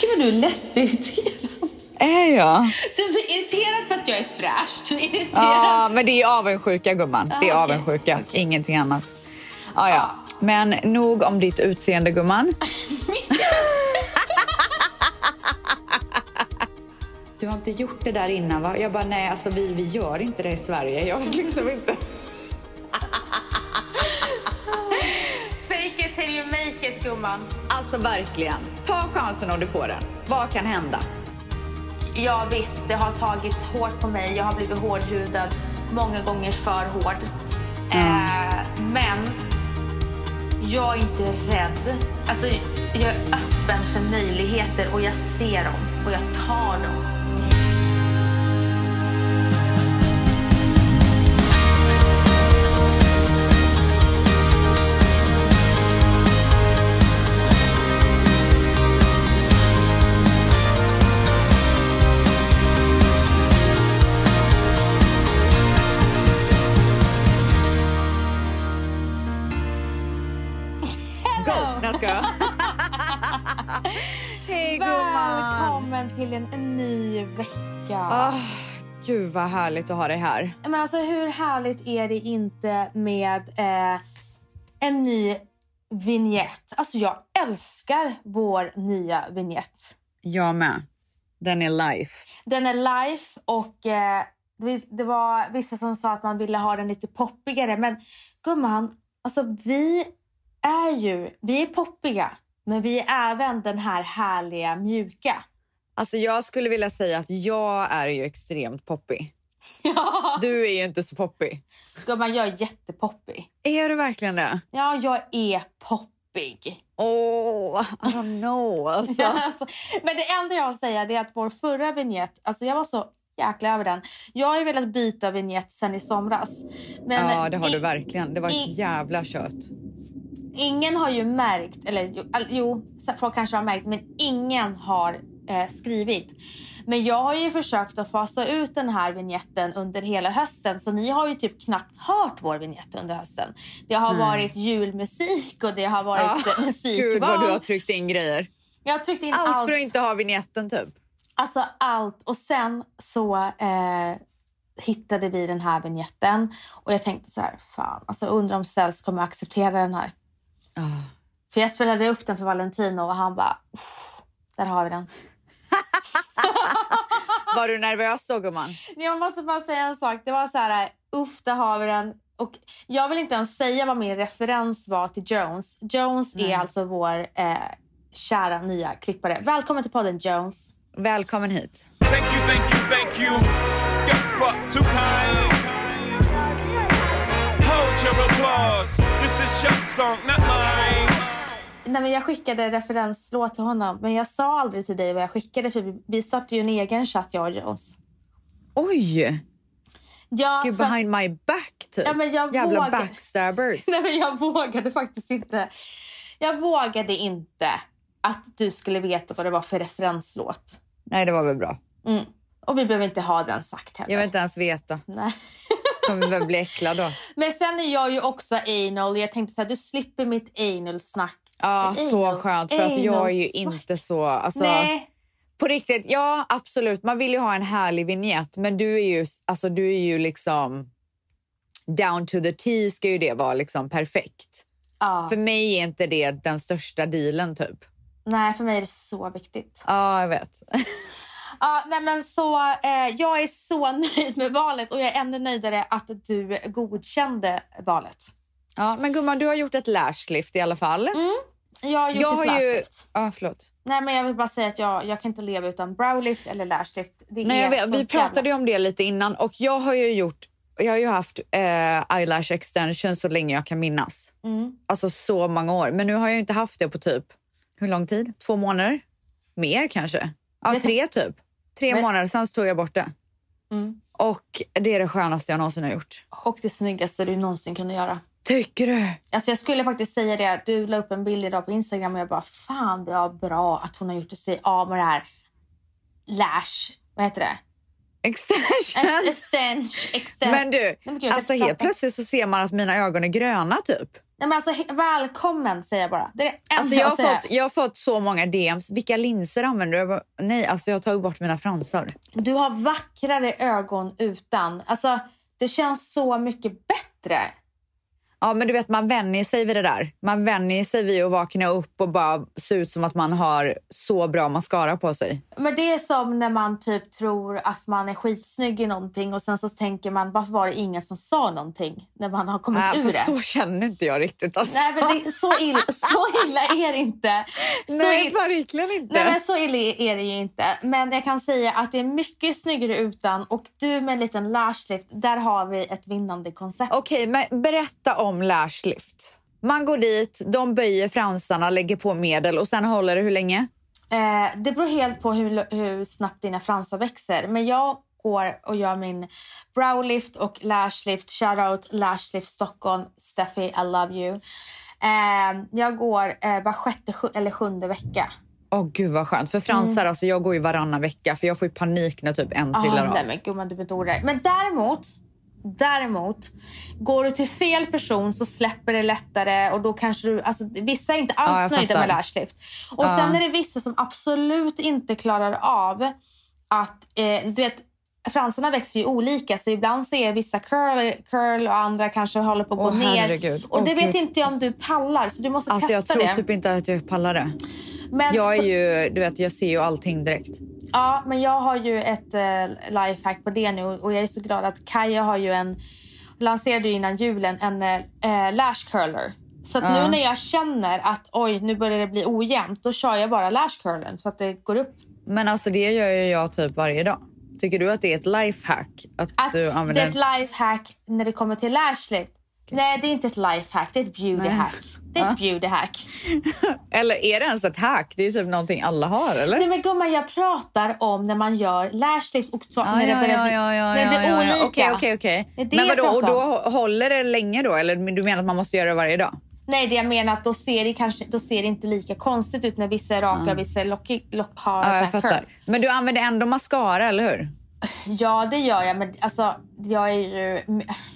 Gud vad du är lättirriterad. Är jag? Du är irriterad för att jag är fräsch. Du är irriterad. Ja, men det är avundsjuka gumman. Det är Ah, okej. avundsjuka, Okej. ingenting annat. Ja, ja. Ah. Men nog om ditt utseende gumman. Du har inte gjort det där innan va? Jag bara nej, alltså vi, vi gör inte det i Sverige. Jag vet liksom inte. Fake it till you make it gumman. Alltså verkligen. Chansen om du får den. Vad kan hända? Ja visst, det har tagit hårt på mig. Jag har blivit hårdhudad många gånger för hård. Eh, men jag är inte rädd. Alltså, jag är öppen för möjligheter och jag ser dem och jag tar dem. Välkommen till en, en ny vecka. Ah, gud vad härligt att ha dig här. Men alltså hur härligt är det inte med eh, en ny vignett? Alltså jag älskar vår nya vignett. Jag med. Den är life. Den är live och eh, det- det var vissa som sa att man ville ha den lite poppigare. Men gumman, alltså vi är ju, vi är poppiga. Men vi är även den här härliga mjuka. Alltså jag skulle vilja säga att jag är ju extremt poppig. Ja. Du är ju inte så poppig. Gumman, jag är jättepoppig. Är du verkligen det? Ja, jag är poppig. Åh, I don't know alltså. Alltså, men det enda jag att säga är att vår förra vignett, alltså jag var så jäkla över den. Jag har ju velat byta vignett sen i somras. Men Ja, det har du i- verkligen. Det var i- ett jävla kött. Ingen har ju märkt, eller jo, folk kanske har märkt, men ingen har eh, skrivit. Men jag har ju försökt att fasa ut den här vignetten under hela hösten så ni har ju typ knappt hört vår vignett under hösten. Det har Nej. varit julmusik och det har varit Ja, eh, Gud vad musikval. du har tryckt in grejer. Jag har tryckt in Allt, allt. för att inte ha vignetten typ. Alltså allt. Och sen så eh, hittade vi den här vignetten och jag tänkte så här, fan, alltså undrar om Cells kommer att acceptera den här. Ah. För jag spelade upp den för Valentino och han bara, "Uff, där har vi den. Var du nervös då gumman? Jag måste bara säga en sak. Det var så här, uff, där har vi den. Och jag vill inte ens säga vad min referens var till Jones. Jones Nej. är alltså vår eh, kära nya klippare. Välkommen till podden Jones. Välkommen hit. Thank you, thank you, thank you. Too kind. Hold your applause. This is your song, not mine. Nej, men jag skickade referenslåt till honom, men jag sa aldrig till dig vad jag skickade för vi- startade ju en egen chatt, jag och Jones. Oj! Ja, Gud, behind my back typ. Ja, men jag Jävla vågar- backstabbers. Nej, men jag vågade faktiskt inte. Jag vågade inte att du skulle veta vad det var för referenslåt. Nej, det var väl bra. Mm. Och vi behöver inte ha den sagt heller. Jag vill inte ens veta. Nej. Kommer väl bli äcklad då. Men sen är jag ju också anal. Jag tänkte så här, du slipper mitt anal-snack. Ja, så Anal- skönt. För att jag är ju inte så... Alltså, Nej. På riktigt, ja absolut. Man vill ju ha en härlig vignett. Men du är ju, alltså, du är ju liksom... Down to the T ska ju det vara liksom perfekt. Ja. För mig är inte det den största dealen typ. Nej, för mig är det så viktigt. Ja, jag vet. Ja, nej men så, eh, jag är så nöjd med valet och jag är ännu nöjdare att du godkände valet. Ja, men gumman, du har gjort ett lashlift i alla fall. Jag har gjort jag ett har ju... förlåt. Nej, men jag vill bara säga att jag, jag kan inte leva utan browlift eller lashlift. Det Nej, vet, vi pratade om det lite innan och jag har ju gjort... Jag har ju haft eh, eyelash extension så länge jag kan minnas. Mm. Alltså så många år. Men nu har jag inte haft det på typ... Hur lång tid? Två månader? Mer kanske? Ja, Vet- tre typ. Tre Men- månader, sen tog jag bort det. Mm. Och det är det skönaste jag någonsin har gjort. Och det snyggaste du någonsin kunde göra. Tycker du? Alltså jag skulle faktiskt säga det. Du la upp en bild idag på Instagram och jag bara fan vad bra att hon har gjort sig av med det här lash. Vad heter det? Extensions. Extension. extension. Men du, men gud, alltså helt plötsligt så ser man att mina ögon är gröna typ. Nej, men alltså, välkommen säger jag bara. Det är det Alltså jag, har fått, jag har fått så många DMs. Vilka linser använder du? Jag bara, nej, alltså jag har tagit bort mina fransar. Du har vackrare ögon utan. Alltså, det känns så mycket bättre. Ja, men du vet, man vänjer sig vid det där. Man vänjer sig vid att vakna upp och bara se ut som att man har så bra mascara på sig. Men det är som när man typ tror att man är skitsnygg i någonting och sen så tänker man varför var det ingen som sa någonting när man har kommit Äh, ur det. så känner inte jag riktigt. Alltså. Nej, men det, så, illa, så illa är det inte. Så Nej, illa, verkligen inte. nej, men så illa är det ju inte. Men jag kan säga att det är mycket snyggare utan och du med en liten lashlift, där har vi ett vinnande koncept. Okej, men berätta om lashlift. Man går dit, de böjer fransarna, lägger på medel och sen håller det hur länge? Eh, det beror helt på hur, hur snabbt dina fransar växer. Men jag går och gör min browlift och lashlift. Shoutout lashlift Stockholm. Steffi, I love you. Eh, jag går eh, var sjätte sju, eller sjunde vecka. Åh gud vad skönt. För fransar, alltså jag går ju varannan vecka för jag får panik när typ en trillar Ah, av. nej men gumman, du bedordar. Men däremot, däremot, går du till fel person så släpper det lättare och då kanske du, alltså vissa är inte Ja, alls jag nöjda fattar. med lashlift. Och Ja. sen är det vissa som absolut inte klarar av att, eh, du vet, fransarna växer ju olika så ibland så är vissa curl, curl och andra kanske håller på att gå Åh, ner. herregud. Och det vet gud. inte jag om du pallar så du måste Alltså jag testa tror det. typ inte att jag pallar det. Men Jag är så- ju, du vet, jag ser ju allting direkt. Ja, men jag har ju ett eh, lifehack på det nu och jag är så glad att Kaja har ju en, lanserade ju innan julen en eh, lash curler. Så att Ja. nu när jag känner att oj, nu börjar det bli ojämnt, då kör jag bara lash curlen så att det går upp. Men alltså det gör ju jag typ varje dag. Tycker du att det är ett lifehack? Att, Att du det använder... är ett lifehack när det kommer till lash lift. Nej, det är inte ett lifehack, det är ett beauty Det är ett beauty hack. Eller är det ens ett hack? Det är ju typ någonting alla har, eller? Nej men gumman, jag pratar om när man gör lash lift och så, när det ja, börjar ja, ja, ja, när det blir ja, ja. olika. Okej, okej, okej. Det det Men vadå, och då håller det länge då? Eller du menar att man måste göra det varje dag? Nej, det jag menar att då ser det, kanske, då ser det inte lika konstigt ut när vissa är raka och vissa är lockig, lock, har Ja, jag fattar. curl. Men du använder ändå mascara, eller hur? Ja, det gör jag. Men alltså, jag, är ju,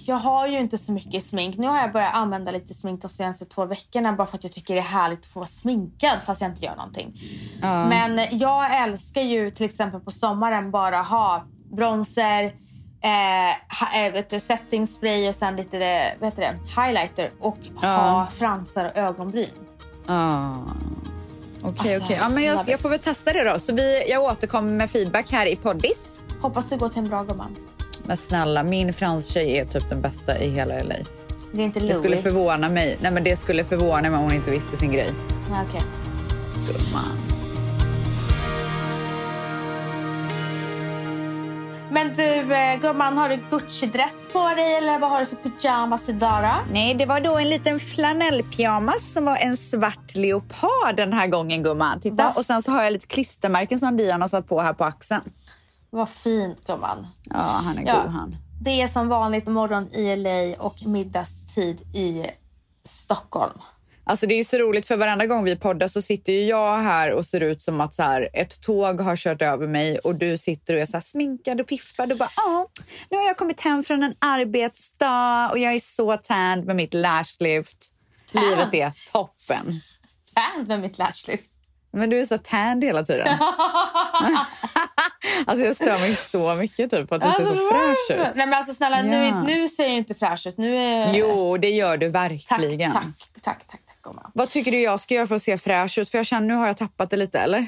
jag har ju inte så mycket smink. Nu har jag börjat använda lite smink de senaste två veckorna bara för att jag tycker det är härligt att få vara sminkad fast jag inte gör någonting. Ja. Men jag älskar ju till exempel på sommaren bara ha bronzer, eh, eh, vet du, setting spray och sen lite vet du, highlighter och ha fransar och ögonbryn. Ah. Okej, Alltså, okej. Ja, men jag, jag får väl testa det då. Så vi, jag återkommer med feedback här i poddis. Hoppas du går till en bra gumman. Men snälla, min franstjej är typ den bästa i hela LA. Det är inte Det Louis. skulle förvåna mig. Nej, men det skulle förvåna mig om hon inte visste sin grej. Nej, okej. Gumman. Men du eh, gumman, har du Gucci-dress på dig eller vad har du för pyjamas idag? Nej, det var då en liten flanellpyjamas som var en svart leopard den här gången gumman. Titta. Va? Och sen så har jag lite klistermärken som Dion har satt på här på axeln. Vad fint gumman. Ja, han är Ja. god han. Det är som vanligt morgon i LA och middagstid i Stockholm. Alltså det är så roligt för varenda gång vi poddar så sitter jag här och ser ut som att så här, ett tåg har kört över mig och du sitter och är så här sminkad och piffad och bara ja, nu har jag kommit hem från en arbetsdag och jag är så tanned med mitt lashlift. Livet är toppen. Tärd med mitt lashlift. Men du är så tanned hela tiden. alltså jag stör mig så mycket typ på att du ser så fräsch ut. Nej men alltså snälla, nu, Ja. nu ser jag inte fräsch ut. Nu är... Jo, det gör du tack, verkligen. tack, tack, tack, tack gumman. Vad tycker du jag ska göra för att se fräsch ut? För jag känner nu har jag tappat det lite, eller?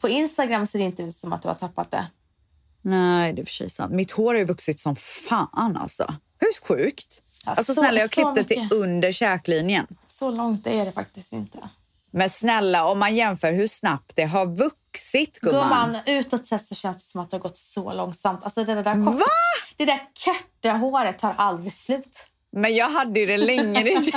På Instagram ser det inte ut som att du har tappat det. Nej, det är för sig sant. Mitt hår har ju vuxit som fan alltså. Hur sjukt? Alltså så- snälla, jag klippte till under käklinjen. Så långt är det faktiskt inte. Men snälla, om man jämför hur snabbt det har vuxit, gumman. Gumman, utåt sett så känns det som att det har gått så långsamt. Alltså det där, kort, Va? det där korta håret tar aldrig slut. Men jag hade ju det länge.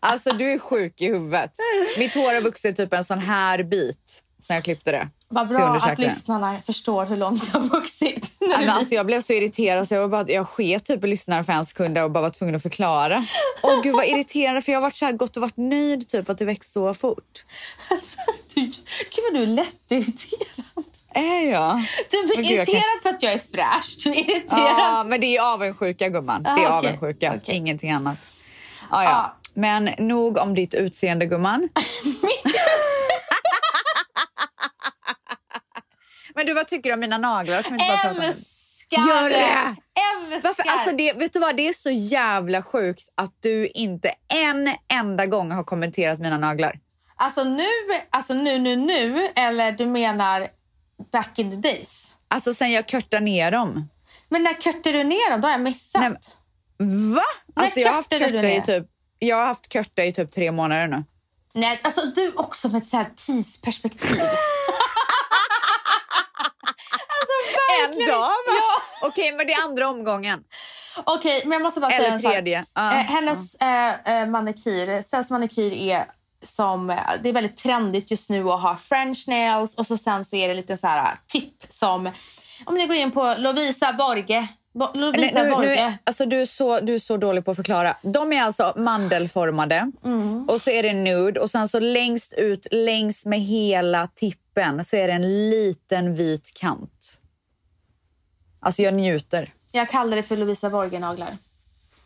Alltså, du är sjuk i huvudet. Mitt hår har vuxit typ en sån här bit sen jag klippte det. Vad bra att lyssnarna förstår hur långt det har vuxit. När du men alltså, jag blev så irriterad så jag, bara, jag sket typ i en sekund och bara var tvungen att förklara. Åh gud vad irriterande för jag har varit så här, gått och varit nöjd typ att det växt så fort. Alltså, du, gud vad du är lättirriterad. Är jag? Du jag irriterad för att jag är fräsch. Du är irriterad. Ja, men det är avundsjuka gumman. Det är Ah, okej. avundsjuka, Okej. ingenting annat. Ja, ja. Ja. Men nog om ditt utseende gumman. men du, vad tycker du om mina naglar? Kan vi inte bara prata om det? Älskar Gör det! Älskar! Varför? Alltså det, vet du vad, det är så jävla sjukt att du inte en enda gång har kommenterat mina naglar. Alltså nu, alltså nu, nu, nu, eller du menar back in the days? Alltså sen jag körtade ner dem. Men när körtade du ner dem? Då har jag missat. Nej, Va? När Alltså jag har haft körta i typ, jag har haft körta i typ tre månader nu. Nej, alltså du också med ett så här tidsperspektiv. alltså En verkligen. dag va? Ja. Okej, men det är andra omgången. Okej, men jag måste bara säga Eller sak. tredje. Ja. Eh, hennes eh, eh, manikyr, Stells manikyr är som, eh, det är väldigt trendigt just nu att ha french nails och så sen så är det lite så här eh, tipp som, om ni går in på Lovisa Borge, Bo, Nej, Lovisa nu, Borge. nu, alltså du, är så, du är så dålig på att förklara. De är alltså mandelformade Mm. och så är det nude och sen så längst ut längs med hela tippen så är det en liten vit kant. Alltså jag njuter. Jag kallar det för Lovisa Borge-naglar.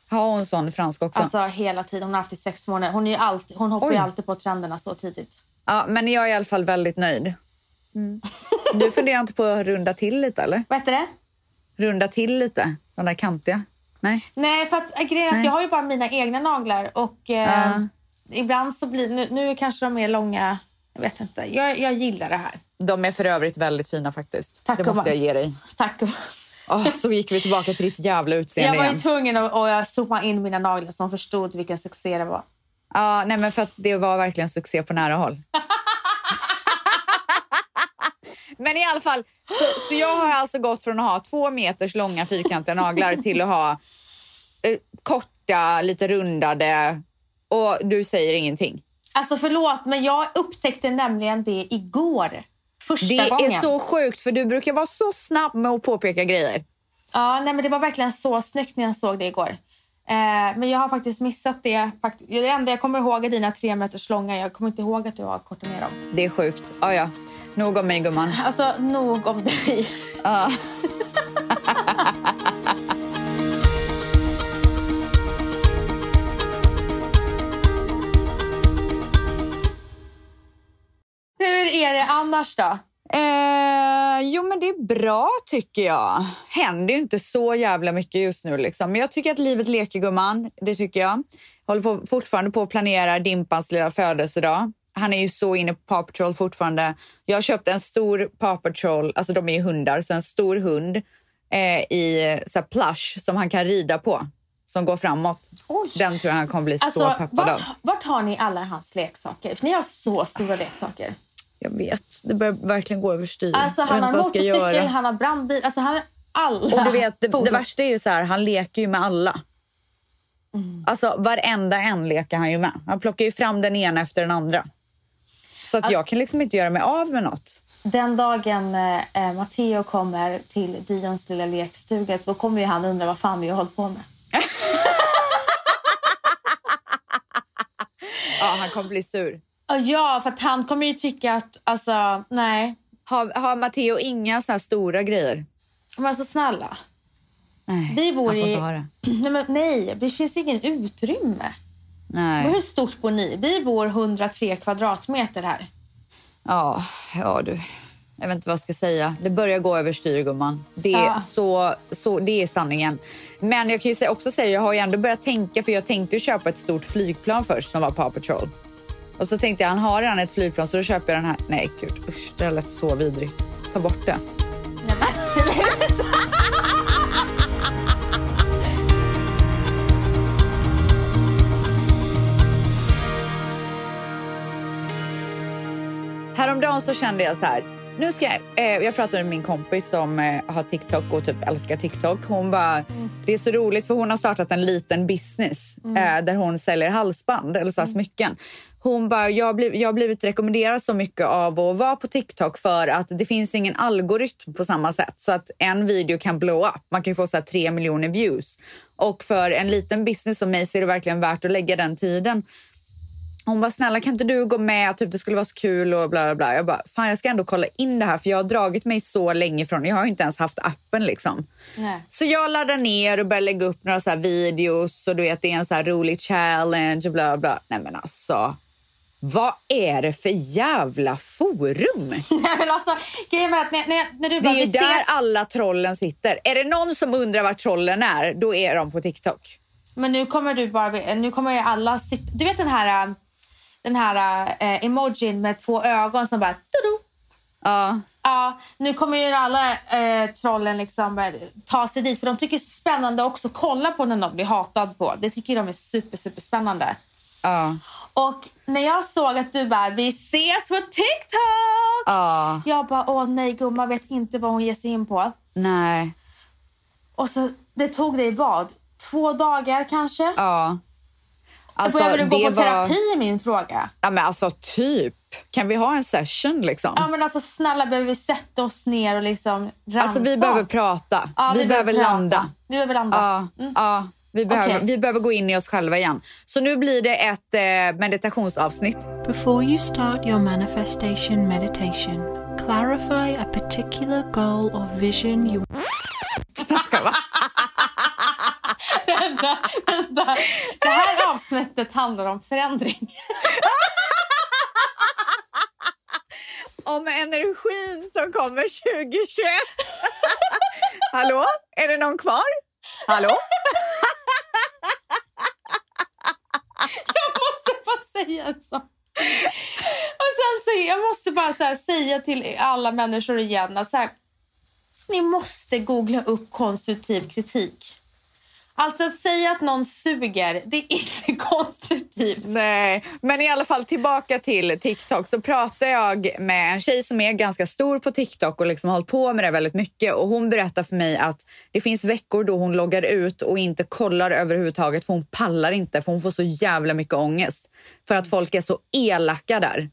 Har hon sån fransk också? Alltså hela tiden. Hon har haft i sex månader. Hon, är alltid, hon hoppar Oj. ju alltid på trenderna så tidigt. ja, men jag är i alla fall väldigt nöjd. Mm. Du funderar inte på att runda till lite eller? Vad heter det? Runda till lite, de där kantiga? Nej? Nej, för att, äh, grejen att jag har ju bara mina egna naglar och eh, Ja. ibland så blir nu, nu kanske de är långa. Jag vet inte. Jag, jag gillar det här. De är för övrigt väldigt fina faktiskt. Tack det måste jag ge dig. Tack. Åh, så gick vi tillbaka till ditt jävla utseende Jag var ju tvungen att, att zooma in mina naglar så hon förstod vilken succé det var. Ja, nej men för att det var verkligen succé på nära håll. men i alla fall, så, så jag har alltså gått från att ha två meters långa fyrkantiga naglar till att ha eh, korta, lite rundade och du säger ingenting. Alltså förlåt, men jag upptäckte nämligen det igår. Första Det gången. är så sjukt för du brukar vara så snabb med att påpeka grejer. Ja, nej, men det var verkligen så snyggt när jag såg det igår. Eh, men jag har faktiskt missat det. Det enda jag kommer ihåg är dina tre meters långa. Jag kommer inte ihåg att du har kortat ner dem. Det är sjukt. Ja, ja. Nog om mig gumman. Alltså, nog om dig. Ja. är det annars då? Eh, jo, men det är bra tycker jag. Händer ju inte så jävla mycket just nu. Liksom. Men jag tycker att livet leker gumman. Det tycker jag. Håller på, fortfarande på att planera Dimpans lilla födelsedag. Han är ju så inne på Paw Patrol fortfarande. Jag har köpt en stor Paw Patrol, alltså de är ju hundar, så en stor hund eh, i så plush som han kan rida på. Som går framåt. Oj. Den tror jag han kommer bli så Alltså, peppad av. vart, vart har ni alla hans leksaker? För ni har så stora leksaker. Jag vet, det börjar verkligen gå överstyr. Alltså, han har motorcykel, han har brandbil. Alltså, han har alla Och du vet, det, det värsta är ju så här, han leker ju med alla. Mm. Alltså varenda en leker han ju med. Han plockar ju fram den ena efter den andra. Så att jag kan liksom inte göra mig av med något. Den dagen eh, Matteo kommer till Dions lilla lekstuga så kommer ju han undra vad fan vi har hållit på med. Ja, han kommer bli sur. Ja, för han kommer ju tycka att, alltså, nej. Har, har Matteo inga så här stora grejer? Men alltså snälla. Nej, Vi bor han får i... inte ha det. Nej, men, nej, det finns ingen utrymme. Nej. Hur stort bor ni? Vi bor 103 kvadratmeter här. Ja, ja du. Jag vet inte vad jag ska säga. Det börjar gå överstyr gumman. Det är, Ja. så, så, det är sanningen. Men jag kan också säga, jag har ju ändå börjat tänka, för jag tänkte köpa ett stort flygplan först som var Paw Patrol. Och så tänkte jag, han har redan ett flygplan så då köper jag den här. Nej gud, usch, det lät så vidrigt. Ta bort det. Nej, men sluta! Häromdagen så kände jag så här. Nu ska jag, eh, jag pratade med min kompis som eh, har TikTok och typ älskar TikTok. Hon bara, det är så roligt för hon har startat en liten business eh, där hon säljer halsband eller så här smycken. Hon bara, jag har, blivit, jag har blivit rekommenderad så mycket av att vara på TikTok för att det finns ingen algoritm på samma sätt. Så att en video kan blow up. Man kan få så tre miljoner views. Och för en liten business som mig så är det verkligen värt att lägga den tiden. Hon bara, snälla kan inte du gå med? Typ, det skulle vara så kul och bla bla bla. Jag bara, fan jag ska ändå kolla in det här för jag har dragit mig så länge från, jag har ju inte ens haft appen liksom. Nej. Så jag laddar ner och börjar lägga upp några så videos och du vet det är en så här rolig challenge och bla bla. Nej men alltså, vad är det för jävla forum? Nej, men alltså, grejen att när, när, när du Det bara, är ju där ses, alla trollen sitter. Är det någon som undrar var trollen är, då är de på TikTok. men nu kommer du bara, nu kommer ju alla sitta, du vet den här, den här äh, emojin med två ögon som bara, tudu. Ja. Ja, nu kommer ju alla eh, trollen liksom eh, ta sig dit för de tycker det är spännande också att kolla på när någon blir hatad på. Det tycker de är super, super spännande. Ja. Och när jag såg att du bara, vi ses på TikTok! Ja. Jag bara, åh nej gumman vet inte vad hon ger sig in på. Nej. Och så, det tog dig vad? Två dagar kanske? Ja. Alltså, Behöver du gå det på var- terapi är min fråga. Ja, men alltså typ. Kan vi ha en session liksom? Ja men alltså snälla behöver vi sätta oss ner och liksom rensa? alltså vi behöver prata. Ja, vi, behöver prata. landa. Vi behöver landa. Ja, ja. Vi, behöver, Okej. vi behöver gå in i oss själva igen. Så nu blir det ett eh, meditationsavsnitt. Before you start your manifestation meditation, clarify a particular goal or vision you Ska va? Vänta, vänta. Det här avsnittet handlar om förändring. Om energin som kommer 2021. Hallå? Är det någon kvar? Hallå? Jag måste få säga en sak. Och sen så, jag måste bara så säga till alla människor igen att så här, ni måste googla upp konstruktiv kritik. Alltså att säga att någon suger, det är inte konstruktivt. Nej, men i alla fall tillbaka till TikTok så pratar jag med en tjej som är ganska stor på TikTok och liksom hållit på med det väldigt mycket och hon berättar för mig att det finns veckor då hon loggar ut och inte kollar överhuvudtaget för hon pallar inte för hon får så jävla mycket ångest för att folk är så elaka där.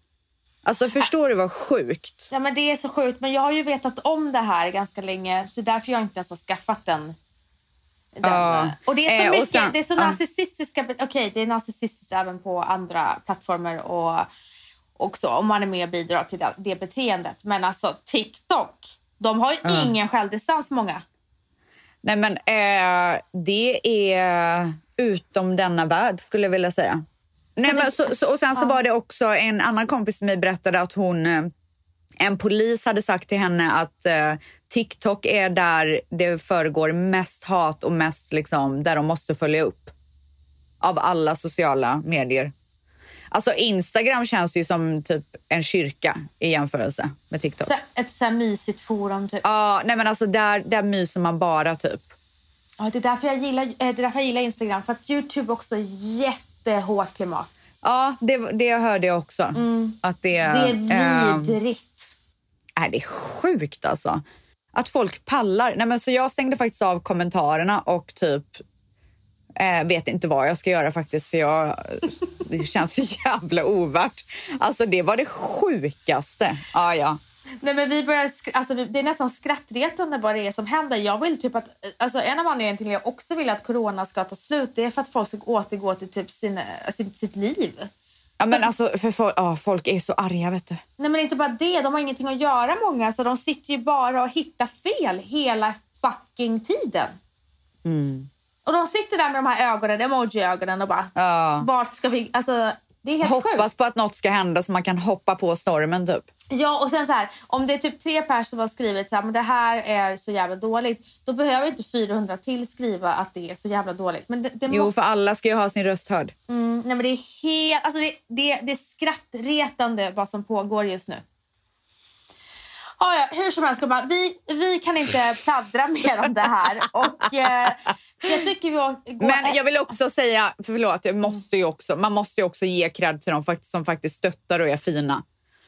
Alltså förstår du vad sjukt? Ja, men det är så sjukt, men jag har ju vetat om det här ganska länge så därför jag inte ens har skaffat den. Ja. Och det är så Eh, mycket, sen- det är så narcissistiska, okej det är narcissistiskt även på andra plattformar och också om man är med och bidrar till det, det beteendet. Men alltså TikTok, de har ju ingen självdistans många. Nej men eh, det är utom denna värld skulle jag vilja säga. Nej, men så, så, och sen så var det också en annan kompis som mig berättade att hon, eh, en polis hade sagt till henne att eh, TikTok är där det föregår mest hat och mest liksom där de måste följa upp. Av alla sociala medier. Alltså Instagram känns ju som typ en kyrka i jämförelse med TikTok. Så, ett så här mysigt forum typ. Ja, nej men alltså där, där myser man bara typ. Ja, det, är därför jag gillar, eh, det är därför jag gillar Instagram, för att Youtube också är jättehårt klimat. Ja, det, det hörde jag också. Att det, Mm. Det är ehm, vidrigt. är det är sjukt alltså. Att folk pallar. Nej, men så jag stängde faktiskt av kommentarerna och typ eh, vet inte vad jag ska göra faktiskt för jag, det känns så jävla ovärt. Alltså det var det sjukaste. Ah, ja. Nej, men vi börjar, alltså, det är nästan skrattretande vad det är som händer. Jag vill typ att, alltså, en av anledningarna till att jag också vill att corona ska ta slut det är för att folk ska återgå till typ sin, sin, sitt liv ja men alltså för folk, ja, folk är så arga vet du. Nej men inte bara det, de har ingenting att göra många så de sitter ju bara och hittar fel hela fucking tiden. Och de sitter där med de här ögonen, emoji-ögonen och bara Ja. vart ska vi, alltså det är helt sjukt. Hoppas på att något ska hända så man kan hoppa på stormen typ. Ja, och sen så här, om det är typ tre personer som har skrivit så här, men det här är så jävla dåligt, då behöver inte 400 till skriva att det är så jävla dåligt. Men det, det Jo, måste, för alla ska ju ha sin röst hörd. mm, nej, men det är helt, alltså det, det, det är skrattretande vad som pågår just nu. Ah, ja, hur som helst, gumman, vi, vi kan inte pladdra mer om det här. Och eh, jag tycker vi går... Men jag vill också säga, förlåt, jag måste ju också, man måste ju också ge cred till de fakt- som faktiskt stöttar och är fina.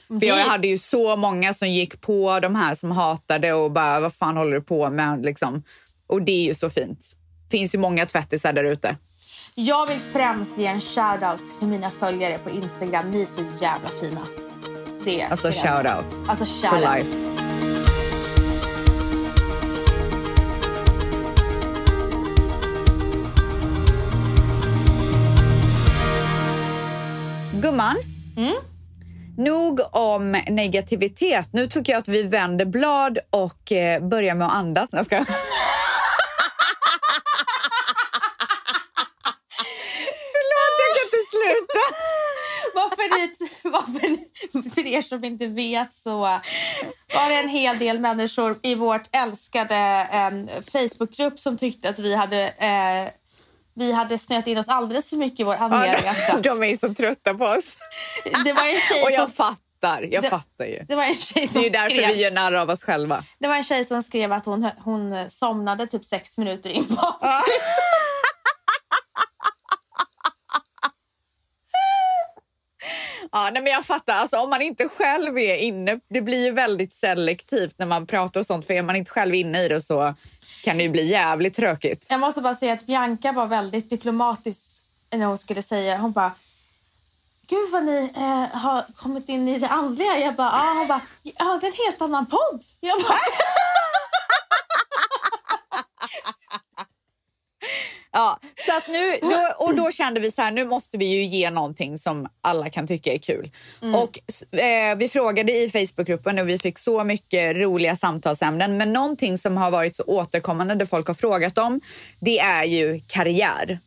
För jag hade ju så många som gick på de här som hatade och bara, vad fan håller du på med? Liksom. Och det är ju så fint. finns ju många tvättisar där ute. Jag vill främst ge en shout-out till mina följare på Instagram. Ni är så jävla fina. Det Alltså är- shout out Alltså for shout-out. life. Gumman, nog om negativitet. Nu tycker jag att vi vänder blad och eh, börjar med att andas. Jag ska... Förlåt, jag kan inte sluta. Varför varför för er som inte vet så var det en hel del människor i vårt älskade eh, Facebookgrupp som tyckte att vi hade eh, vi hade snöat in oss alldeles för mycket i vår andliga resa. De är så trötta på oss. Det var en tjej Och jag som, fattar. Jag Det- fattar ju. det var en tjej Det som är ju därför skrev, vi gör narr av oss själva. det var en tjej som skrev att hon, hon somnade typ sex minuter in på avsnittet. Ja, nej, men jag fattar. Alltså, om man inte själv är inne, det blir ju väldigt selektivt när man pratar och sånt. För är man inte själv inne i det så kan det ju bli jävligt tråkigt. Jag måste bara säga att Bianca var väldigt diplomatisk när hon skulle säga. Hon bara, gud vad ni eh, har kommit in i det andliga. Jag bara, ah, hon bara, ja det är en helt annan podd. Jag bara, Ja, så att nu, då, och då kände vi så här, nu måste vi ju ge någonting som alla kan tycka är kul. Och eh, vi frågade i Facebookgruppen och vi fick så mycket roliga samtalsämnen. Men någonting som har varit så återkommande, det folk har frågat om, det är ju karriär.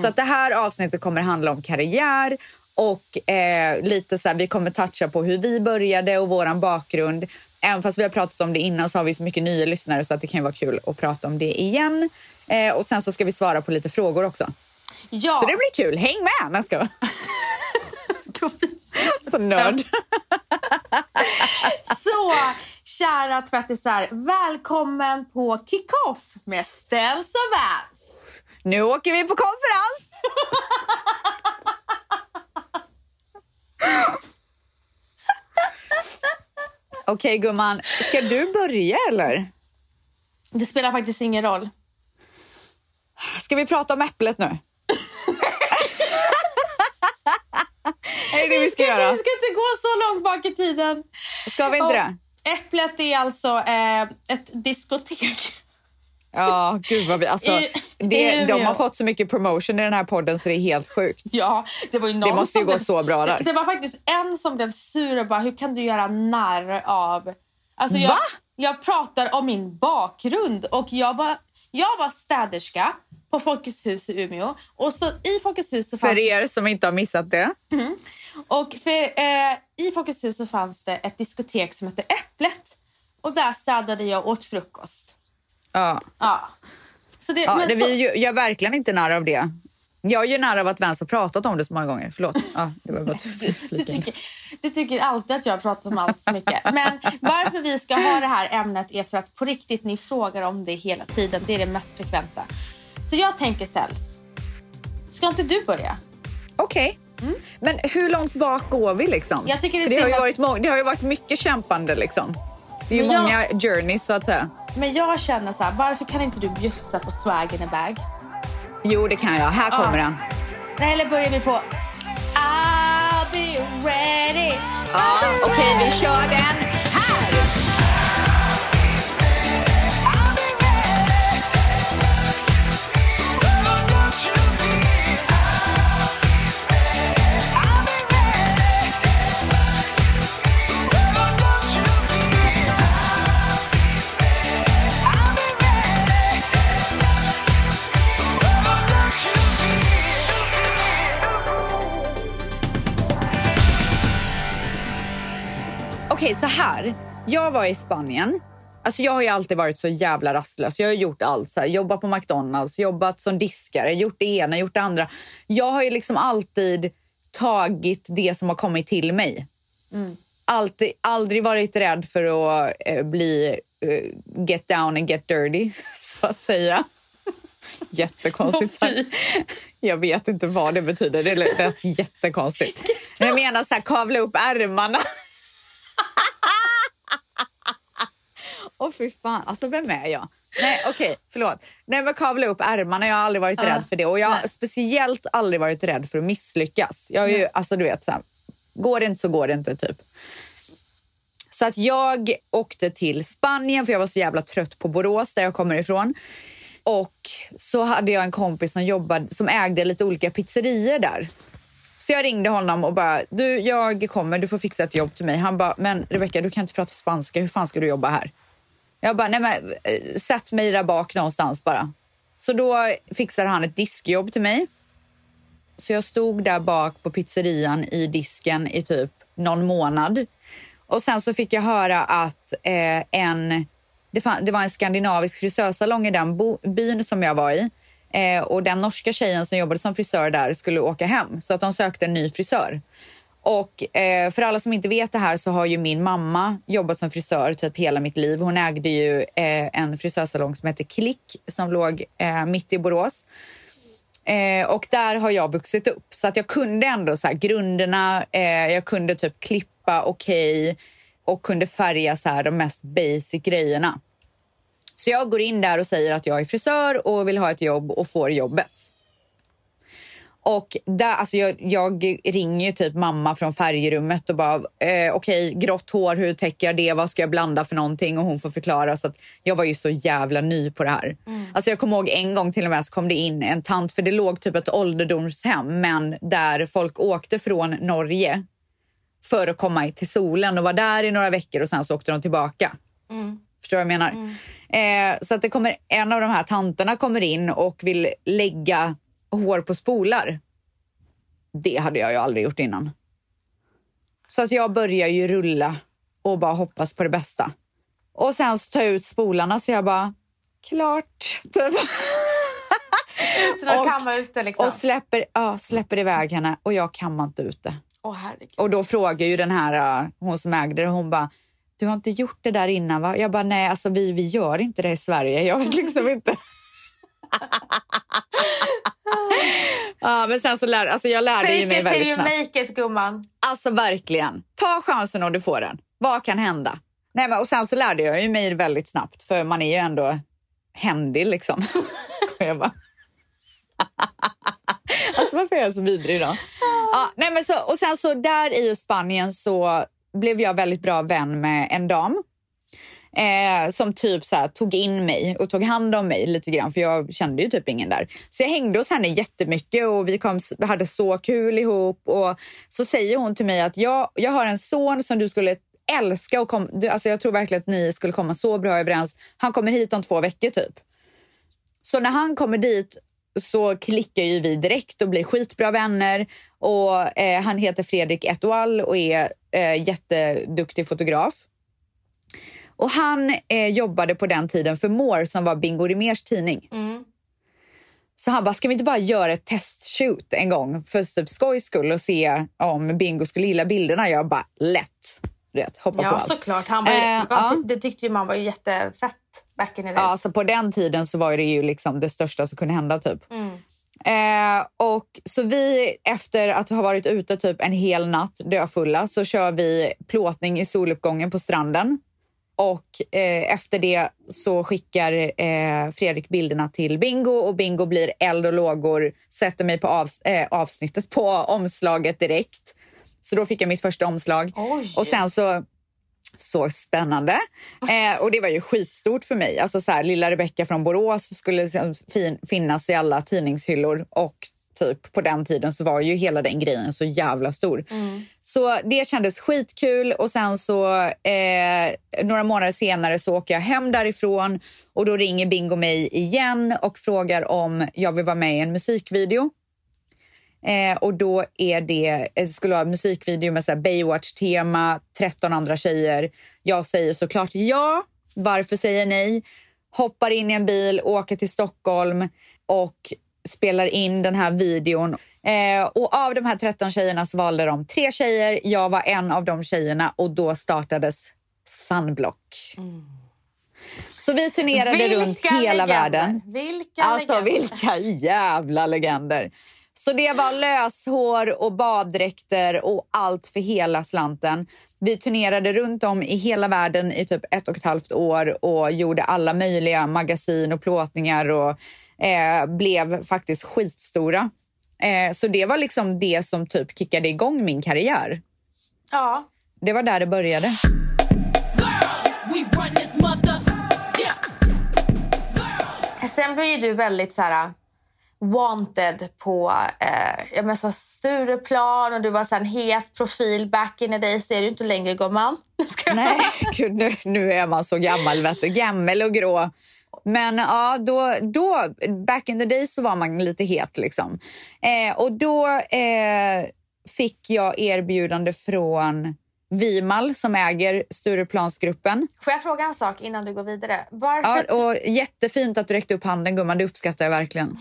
Så att det här avsnittet kommer handla om karriär och eh, lite så här, vi kommer toucha på hur vi började och våran bakgrund. Även fast vi har pratat om det innan så har vi så mycket nya lyssnare så att det kan vara kul att prata om det igen. Eh, och sen så ska vi svara på lite frågor också. ja. Så det blir kul. Häng med! Nej, ska. Så nörd. Så kära tvättisar, välkommen på Kick-Off med Ställs och Vans. Nu åker vi på konferens! Okej gumman, ska du börja eller? Det spelar faktiskt ingen roll. Ska vi prata om äpplet nu? är det det vi ska göra? Vi ska inte gå så långt bak i tiden. Ska vi inte Och det? Äpplet är alltså eh, ett diskotek. Ja, gud vad vi... Alltså, det, de har fått så mycket promotion i den här podden så det är helt sjukt. Ja, det var ju någon Det måste ju gå blev, så bra där. Det, det var faktiskt en som blev sur och bara, hur kan du göra narr av... Alltså jag, Va? jag pratar om min bakgrund och jag var, jag var städerska på Folkets hus i Umeå. Och så i Folkets hus så fanns För er som inte har missat det. Och för, eh, I Folkets hus så fanns det ett diskotek som hette Äpplet. Och där städade jag åt frukost. Ja. Ja. Så det, Ja, men det, så, vi gör verkligen inte narr av det. Jag gör narr av att Vance har pratat om det så många gånger. Förlåt. Ja, det var bara du, du, tycker, du tycker alltid att jag pratar om allt så mycket. Men varför vi ska ha det här ämnet är för att på riktigt ni frågar om det hela tiden. Det är det mest frekventa. Så jag tänker ställs. Ska inte du börja? Okej. Men hur långt bak går vi liksom? Mm. Jag tycker det är det, har ju varit må- det har ju varit mycket kämpande liksom. Det är ju jag- många journeys så att säga. Men jag känner så här, varför kan inte du bjussa på swag in a bag? Jo, det kan jag. Här Ja. kommer den. Nej, eller börjar vi på I'll be ready. Ja, Okej, vi kör den Okej, så här. Jag var i Spanien. Alltså jag har ju alltid varit så jävla rastlös. Jag har gjort allt. Så här, jobbat på McDonalds, jobbat som diskare, gjort det ena, gjort det andra. Jag har ju liksom alltid tagit det som har kommit till mig. Alltid, aldrig varit rädd för att eh, bli eh, get down and get dirty, så att säga. Jättekonstigt. Fy. Jag vet inte vad det betyder. Det lät jättekonstigt. Jag menar så här, kavla upp ärmarna. Åh fy fan, alltså vem är jag? Nej okej, förlåt. Nej men kavla upp ärmarna, jag har aldrig varit Ja. rädd för det. Och jag har Nej. speciellt aldrig varit rädd för att misslyckas. Jag har ju, alltså du vet så här, går det inte så går det inte typ. Så att jag åkte till Spanien för jag var så jävla trött på Borås där jag kommer ifrån. Och så hade jag en kompis som jobbade, som ägde lite olika pizzerior där. Så jag ringde honom och bara, du jag kommer, du får fixa ett jobb till mig. Han bara, men Rebecca du kan inte prata spanska, hur fan ska du jobba här? Jag bara, nej men eh, sätt mig där bak någonstans bara. Så då fixade han ett diskjobb till mig. Så jag stod där bak på pizzerian i disken i typ någon månad. Och sen så fick jag höra att eh, en, det, fan, det var en skandinavisk frisörsalong i den bo, byn som jag var i. Eh, och den norska tjejen som jobbade som frisör där skulle åka hem så att de sökte en ny frisör. Och eh, för alla som inte vet det här så har ju min mamma jobbat som frisör typ hela mitt liv. Hon ägde ju eh, en frisörsalong som hette Klick som låg eh, mitt i Borås. Eh, och där har jag vuxit upp så att jag kunde ändå så här, grunderna. Eh, jag kunde typ klippa okej okay, och kunde färga så här, de mest basic grejerna. Så jag går in där och säger att jag är frisör och vill ha ett jobb och får jobbet. Och där, alltså jag, jag ringer typ mamma från färgrummet och bara, eh, okej, okay, grått hår, hur täcker jag det? Vad ska jag blanda för någonting? Och hon får förklara. Så att jag var ju så jävla ny på det här. Mm. Alltså jag kommer ihåg en gång till och med så kom det in en tant, för det låg typ ett ålderdomshem, men där folk åkte från Norge för att komma till solen och var där i några veckor och sen så åkte de tillbaka. Mm. Förstår vad jag menar? Mm. Eh, så att det kommer, en av de här tanterna kommer in och vill lägga hår på spolar. Det hade jag ju aldrig gjort innan. Så att jag börjar ju rulla och bara hoppas på det bästa. Och sen så tar jag ut spolarna så jag bara, klart. Typ. Att kamma ut det liksom? Och släpper, ja, släpper iväg henne och jag kammar inte ut det. Oh, och då frågar ju den här, hon som ägde det, hon bara, du har inte gjort det där innan va? Jag bara, nej alltså vi, vi gör inte det i Sverige. Jag vet liksom inte. Ja, men sen så lär, alltså jag lärde Fake ju mig it väldigt till you snabbt. make it gumman. Alltså verkligen. Ta chansen om du får den. Vad kan hända? Nej, men, och sen så lärde jag ju mig väldigt snabbt för man är ju ändå händig liksom. Skojar bara. alltså varför är jag så vidrig idag? Ja, nej, men så, och sen så där i Spanien så blev jag väldigt bra vän med en dam eh, som typ så här, tog in mig och tog hand om mig lite grann för jag kände ju typ ingen där. Så jag hängde hos henne jättemycket och vi kom, hade så kul ihop och så säger hon till mig att jag, jag har en son som du skulle älska och kom, du, alltså jag tror verkligen att ni skulle komma så bra överens. Han kommer hit om två veckor typ. Så när han kommer dit så klickar ju vi direkt och blir skitbra vänner. Och eh, Han heter Fredrik Etoile och är eh, jätteduktig fotograf. Och Han eh, jobbade på den tiden för More som var Bingo Rimérs tidning. Mm. Så han bara, ska vi inte bara göra ett testshoot en gång för typ skojs skull och se om Bingo skulle gilla bilderna? Jag bara, lätt. Vet, hoppa på Ja, allt. såklart. Han var, Eh, ja. Det tyckte ju man var jättefett back in the days. Ja, så på den tiden så var det ju liksom det största som kunde hända. typ. Mm. Eh, och så vi, efter att ha varit ute typ en hel natt döfulla så kör vi plåtning i soluppgången på stranden. Och eh, efter det så skickar eh, Fredrik bilderna till Bingo och Bingo blir eld och lågor, sätter mig på avs eh, avsnittet på omslaget direkt. Så då fick jag mitt första omslag. Oj. Och sen så så spännande. Eh, och det var ju skitstort för mig. Alltså så här, lilla Rebecka från Borås skulle fin- finnas i alla tidningshyllor och typ på den tiden så var ju hela den grejen så jävla stor. Så det kändes skitkul och sen så eh, några månader senare så åker jag hem därifrån och då ringer Bingo mig igen och frågar om jag vill vara med i en musikvideo. Eh, och då är det, jag skulle vara musikvideo med Baywatch-tema, 13 andra tjejer. Jag säger såklart ja. Varför säger ni nej? Hoppar in i en bil, åker till Stockholm och spelar in den här videon. Eh, och av de här 13 tjejerna så valde de tre tjejer. Jag var en av de tjejerna och då startades Sunblock. Så vi turnerade runt hela legender. världen. Vilka Alltså legender. vilka jävla legender. Så det var löshår och baddräkter och allt för hela slanten. Vi turnerade runt om i hela världen i typ ett och ett halvt år och gjorde alla möjliga magasin och plåtningar och eh, blev faktiskt skitstora. Eh, så det var liksom det som typ kickade igång min karriär. Ja. Det var där det började. Sen blev ju du väldigt så här... wanted på eh, jag menar, så Stureplan och du var så här en het profil. Back in the days är du inte längre gumman. Nej, gud, nu, nu är man så gammal, vet du. Gammel och grå. Men ja, då, då, back in the days så var man lite het. liksom. Eh, och då eh, fick jag erbjudande från Vimal som äger Stureplansgruppen. Får jag fråga en sak innan du går vidare? Varför, Ja, och jättefint att du räckte upp handen, gumman. Det uppskattar jag verkligen.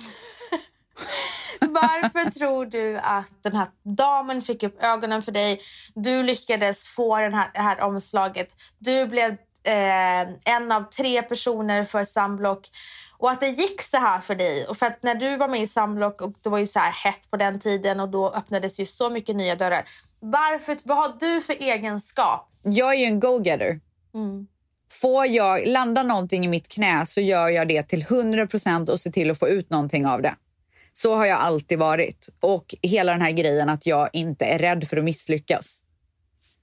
varför tror du att den här damen fick upp ögonen för dig? Du lyckades få den här, det här omslaget. Du blev eh, en av tre personer för Sunblock. Och att det gick så här för dig. Och för att när du var med i Sunblock och det var ju så här hett på den tiden och då öppnades ju så mycket nya dörrar. Varför, vad har du för egenskap? Jag är ju en go-getter. Får jag landa någonting i mitt knä så gör jag det till 100 procent och ser till att få ut någonting av det. Så har jag alltid varit. Och hela den här grejen att jag inte är rädd för att misslyckas.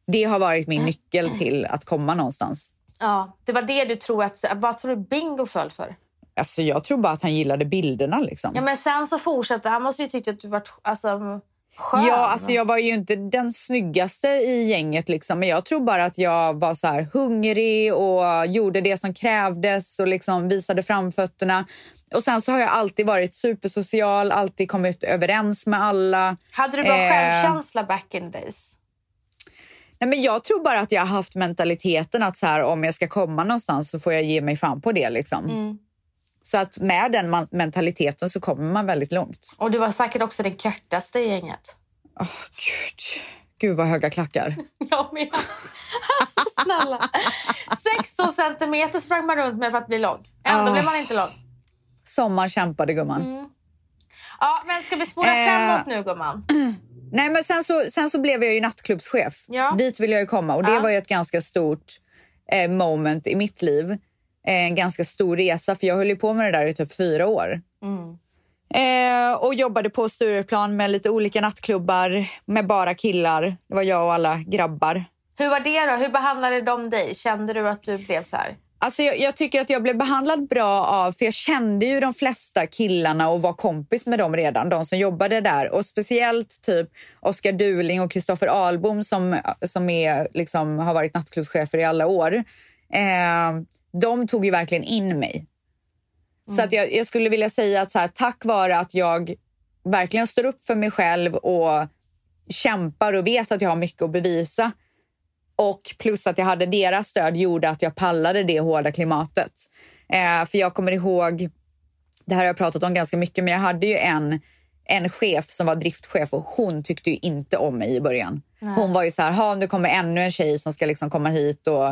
Det har varit min nyckel till att komma någonstans. Ja, det var det du tror att... Vad tror du Bingo föll för? Alltså jag tror bara att han gillade bilderna. Liksom. Ja, men sen så fortsatte han. måste ju tyckt att du var alltså, skön. Ja, alltså jag var ju inte den snyggaste i gänget, liksom, men jag tror bara att jag var så här hungrig och gjorde det som krävdes och liksom visade framfötterna. Och sen så har jag alltid varit supersocial, alltid kommit överens med alla. Hade du bra Eh. självkänsla back in days? Nej, men jag tror bara att jag har haft mentaliteten att så här, om jag ska komma någonstans så får jag ge mig fan på det. Liksom. Så att med den mentaliteten så kommer man väldigt långt. Och du var säkert också den kortaste i gänget. Gud, Gud vad höga klackar. Jag med. Alltså snälla. 16 centimeter sprang man runt med för att bli lång. Ändå Ah. blev man inte lång. Som man kämpade gumman. Ja, men ska vi spola Eh. framåt nu gumman? Nej, men sen så, sen så blev jag ju nattklubbschef. Ja. Dit vill jag ju komma. Och det Ja. var ju ett ganska stort eh, moment i mitt liv. Eh, en ganska stor resa, för jag höll ju på med det där i typ fyra år. Eh, och jobbade på Stureplan med lite olika nattklubbar med bara killar. Det var jag och alla grabbar. Hur var det då? Hur behandlade de dig? Kände du att du blev så här? Alltså jag, jag tycker att jag blev behandlad bra av, för jag kände ju de flesta killarna och var kompis med dem redan, de som jobbade där. Och speciellt typ Oskar Duling och Kristoffer Albom som, som är, liksom, har varit nattklubbschefer i alla år. Eh, de tog ju verkligen in mig. Så att jag, jag skulle vilja säga att så här, tack vare att jag verkligen står upp för mig själv och kämpar och vet att jag har mycket att bevisa och plus att jag hade deras stöd gjorde att jag pallade det hårda klimatet. Eh, för jag kommer ihåg, det här har jag pratat om ganska mycket, men jag hade ju en, en chef som var driftchef och hon tyckte ju inte om mig i början. Hon var ju så här, ha om det kommer ännu en tjej som ska liksom komma hit och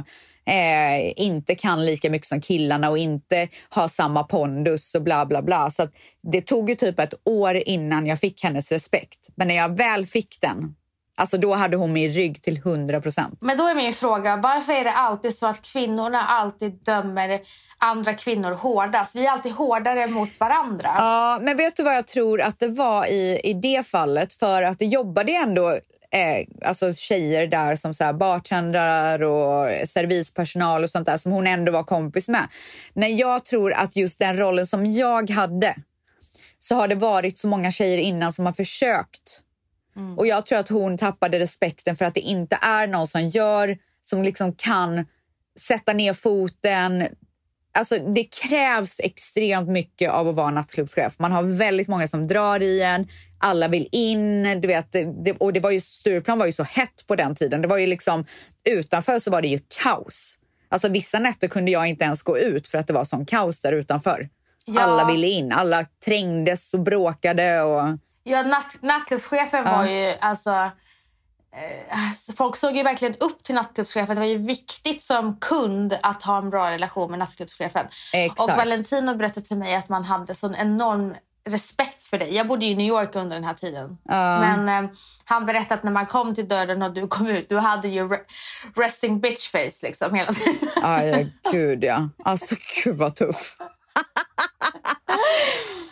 eh, inte kan lika mycket som killarna och inte har samma pondus och bla bla bla. Så det tog ju typ ett år innan jag fick hennes respekt. Men när jag väl fick den, alltså då hade hon min rygg till 100 procent. Men då är min fråga, varför är det alltid så att kvinnorna alltid dömer andra kvinnor hårdast? Vi är alltid hårdare mot varandra. Ja, men vet du vad jag tror att det var i, i det fallet? För att det jobbade ändå eh, alltså tjejer där som så här bartendrar och servispersonal och sånt där som hon ändå var kompis med. Men jag tror att just den rollen som jag hade så har det varit så många tjejer innan som har försökt. Och jag tror att hon tappade respekten för att det inte är någon som gör, som liksom kan sätta ner foten, Alltså, det krävs extremt mycket av att vara nattklubbschef. Man har väldigt många som drar i en, alla vill in. Du vet, det, och det var ju, Stureplan var ju så hett på den tiden. Det var ju liksom, utanför så var det ju kaos. Alltså, vissa nätter kunde jag inte ens gå ut för att det var sån kaos där utanför. Ja. Alla ville in, alla trängdes och bråkade. Och... Ja, natt, nattklubbschefen var ju alltså... Eh, alltså, folk såg ju verkligen upp till nattklubbschefen. Det var ju viktigt som kund att ha en bra relation med nattklubbschefen. Exakt. Och Valentino berättade till mig att man hade sån enorm respekt för dig. Jag bodde ju i New York under den här tiden. Men eh, han berättade att när man kom till dörren och du kom ut, du hade ju re- resting bitch face liksom hela tiden. Aj, gud ja. Alltså gud vad tuff.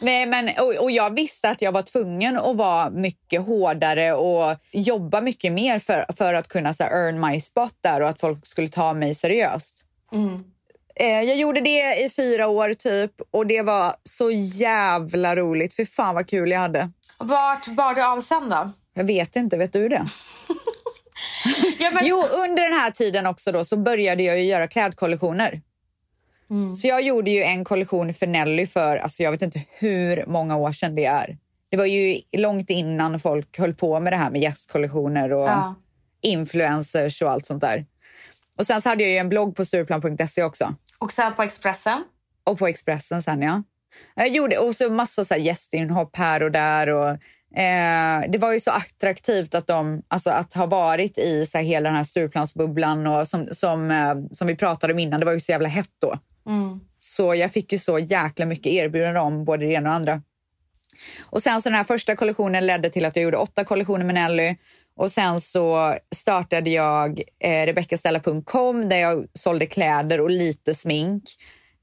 Nej, men, och, och jag visste att jag var tvungen att vara mycket hårdare och jobba mycket mer för, för att kunna så här, earn my spot där och att folk skulle ta mig seriöst. Eh, jag gjorde det i fyra år typ och det var så jävla roligt. För fan vad kul jag hade. Vart bar du av sen då? Jag vet inte, vet du det? Ja, men, Jo, under den här tiden också då så började jag ju göra klädkollektioner. Så jag gjorde ju en kollektion för Nelly för, alltså jag vet inte hur många år sedan det är. Det var ju långt innan folk höll på med det här med gästkollektioner och Ja. influencers och allt sånt där. Och sen så hade jag ju en blogg på Stureplan.se också. Och sen på Expressen. Och på Expressen sen ja. Jag gjorde och så massa så här gästinhopp här och där. Och, eh, det var ju så attraktivt att, de, alltså att ha varit i så här, hela den här Stureplansbubblan och som, som, eh, som vi pratade om innan, det var ju så jävla hett då. Mm. Så jag fick ju så jäkla mycket erbjudanden om både det ena och andra. Och sen så den här första kollektionen ledde till att jag gjorde åtta kollektioner med Nelly. Och sen så startade jag eh, rebeccastella.com där jag sålde kläder och lite smink.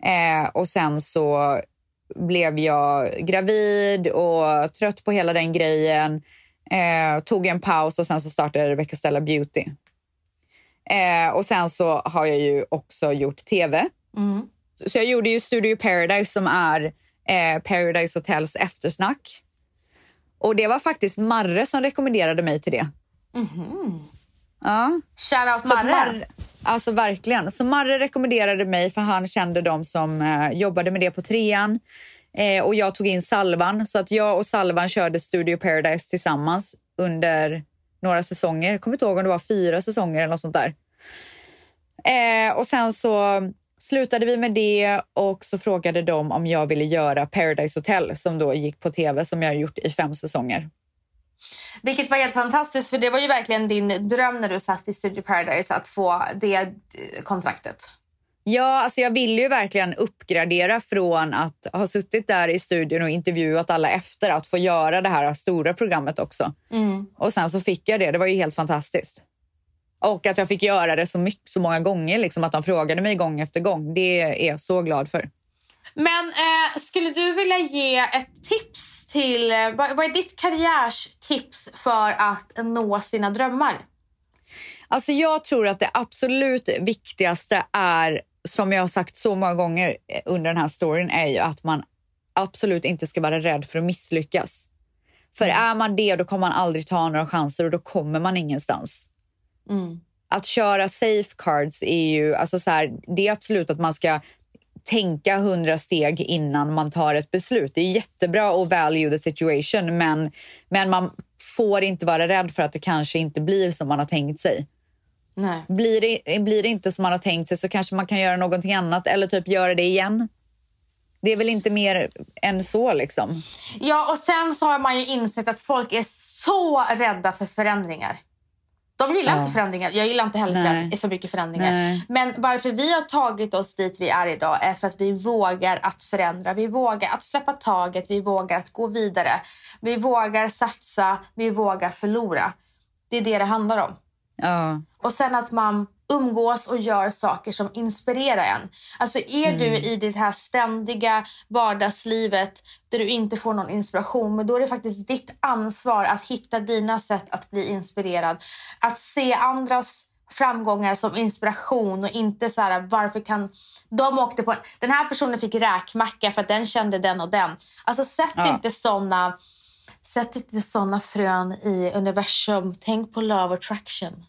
Eh, och sen så blev jag gravid och trött på hela den grejen. Eh, tog en paus och sen så startade jag Rebecca Stella Beauty. Eh, och sen så har jag ju också gjort tv. Så jag gjorde ju Studio Paradise som är eh, Paradise Hotels eftersnack. Och det var faktiskt Marre som rekommenderade mig till det. Ja. Shoutout Marre. Marre, alltså verkligen. Så Marre rekommenderade mig för han kände de som eh, jobbade med det på trean. Eh, och jag tog in Salvan. Så att jag och Salvan körde Studio Paradise tillsammans under några säsonger. Jag kommer inte ihåg om det var fyra säsonger eller något sånt där. Eh, och sen så slutade vi med det och så frågade de om jag ville göra Paradise Hotel som då gick på tv som jag har gjort i fem säsonger. Vilket var helt fantastiskt för det var ju verkligen din dröm när du satt i Studio Paradise att få det eh, kontraktet. Ja, alltså jag ville ju verkligen uppgradera från att ha suttit där i studion och intervjuat alla efter att få göra det här stora programmet också. Och sen så fick jag det. Det var ju helt fantastiskt. Och att jag fick göra det så, mycket, så många gånger, liksom att de frågade mig gång efter gång. Det är jag så glad för. Men eh, skulle du vilja ge ett tips till... Eh, vad, vad är ditt karriärstips för att nå sina drömmar? Alltså jag tror att det absolut viktigaste är, som jag har sagt så många gånger under den här storyn, är ju att man absolut inte ska vara rädd för att misslyckas. För är man det, då kommer man aldrig ta några chanser och då kommer man ingenstans. Att köra safecards är ju, alltså så här, det är absolut att man ska tänka hundra steg innan man tar ett beslut. Det är jättebra att value the situation, men, men man får inte vara rädd för att det kanske inte blir som man har tänkt sig. Nej. Blir det, blir det inte som man har tänkt sig så kanske man kan göra någonting annat eller typ göra det igen. Det är väl inte mer än så liksom. Ja, och sen så har man ju insett att folk är så rädda för förändringar. De gillar Ja. inte förändringar. Jag gillar inte heller förändring, för mycket förändringar. Nej. Men varför vi har tagit oss dit vi är idag är för att vi vågar att förändra. Vi vågar att släppa taget, vi vågar att gå vidare. Vi vågar satsa, vi vågar förlora. Det är det det handlar om. Ja. Och sen att man umgås och gör saker som inspirerar en. Alltså är du i det här ständiga vardagslivet där du inte får någon inspiration, men då är det faktiskt ditt ansvar att hitta dina sätt att bli inspirerad. Att se andras framgångar som inspiration och inte så här varför kan de åkte på den här personen fick räkmacka för att den kände den och den. Alltså sätt Ja. inte såna Sätt inte såna frön i universum. Tänk på love attraction.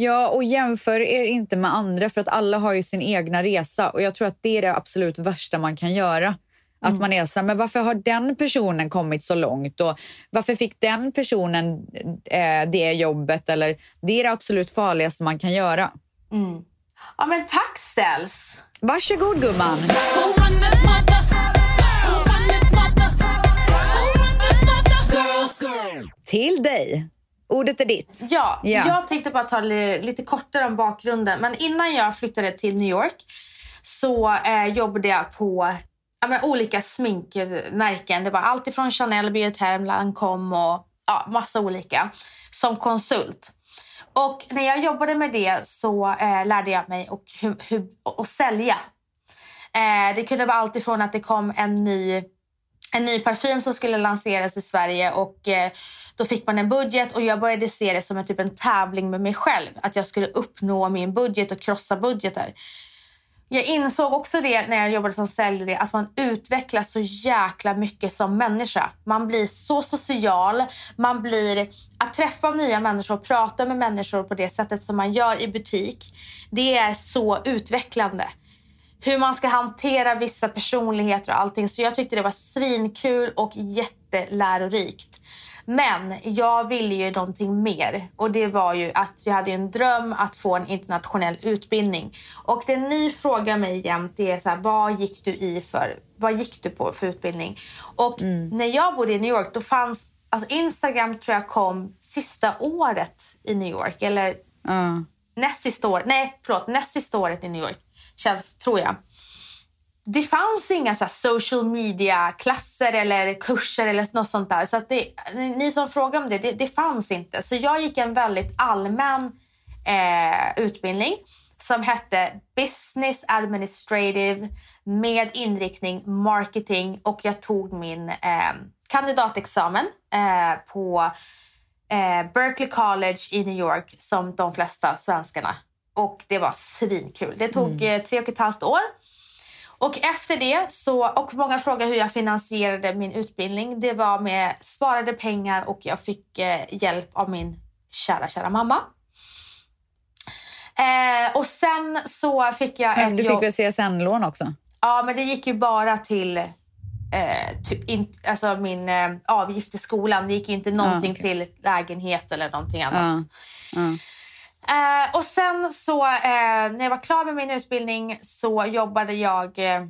Ja, och jämför er inte med andra för att alla har ju sin egna resa och jag tror att det är det absolut värsta man kan göra. Att man är så här, men varför har den personen kommit så långt och varför fick den personen eh, det jobbet eller det är det absolut farligaste man kan göra. Ja, men tack Ställs. Varsågod gumman! Till dig! Ordet är ditt. Ja, Ja. jag tänkte bara ta li- lite kortare om bakgrunden. Men innan jag flyttade till New York så eh, jobbade jag på ja, men, olika sminkmärken. Det var allt ifrån Chanel, Bioterm, Lancome och ja, massa olika som konsult. Och när jag jobbade med det så eh, lärde jag mig och hur, hur, att sälja. Eh, det kunde vara allt ifrån att det kom en ny en ny parfym som skulle lanseras i Sverige och eh, då fick man en budget och jag började se det som en, typ en tävling med mig själv. Att jag skulle uppnå min budget och krossa budgetar. Jag insåg också det när jag jobbade som säljare, att man utvecklas så jäkla mycket som människa. Man blir så social, man blir... Att träffa nya människor och prata med människor på det sättet som man gör i butik, det är så utvecklande. Hur man ska hantera vissa personligheter och allting. Så jag tyckte det var svinkul och jättelärorikt. Men jag ville ju någonting mer och det var ju att jag hade en dröm att få en internationell utbildning. Och det ni frågar mig jämt är så här, vad gick du i för, vad gick du på för utbildning? Och när jag bodde i New York då fanns, alltså Instagram tror jag kom sista året i New York eller Ja. näst sista året, nej förlåt, näst sista året i New York känns, tror jag. Det fanns inga så här social media-klasser eller kurser eller något sånt där. Så att det, ni som frågar om det, det, det fanns inte. Så jag gick en väldigt allmän eh, utbildning som hette Business Administrative med inriktning marketing och jag tog min eh, kandidatexamen eh, på eh, Berkeley College i New York som de flesta svenskarna. Och det var svinkul. Det tog eh, tre och ett halvt år. Och efter det, så, och många frågar hur jag finansierade min utbildning. Det var med sparade pengar och jag fick eh, hjälp av min kära, kära mamma. Eh, och sen så fick jag Men ett du jobb. fick väl CSN-lån också? Ja, men det gick ju bara till eh, in, alltså min eh, avgift till skolan. Det gick ju inte någonting okej. till lägenhet eller någonting annat. ja. Eh, och sen så eh, när jag var klar med min utbildning så jobbade jag eh,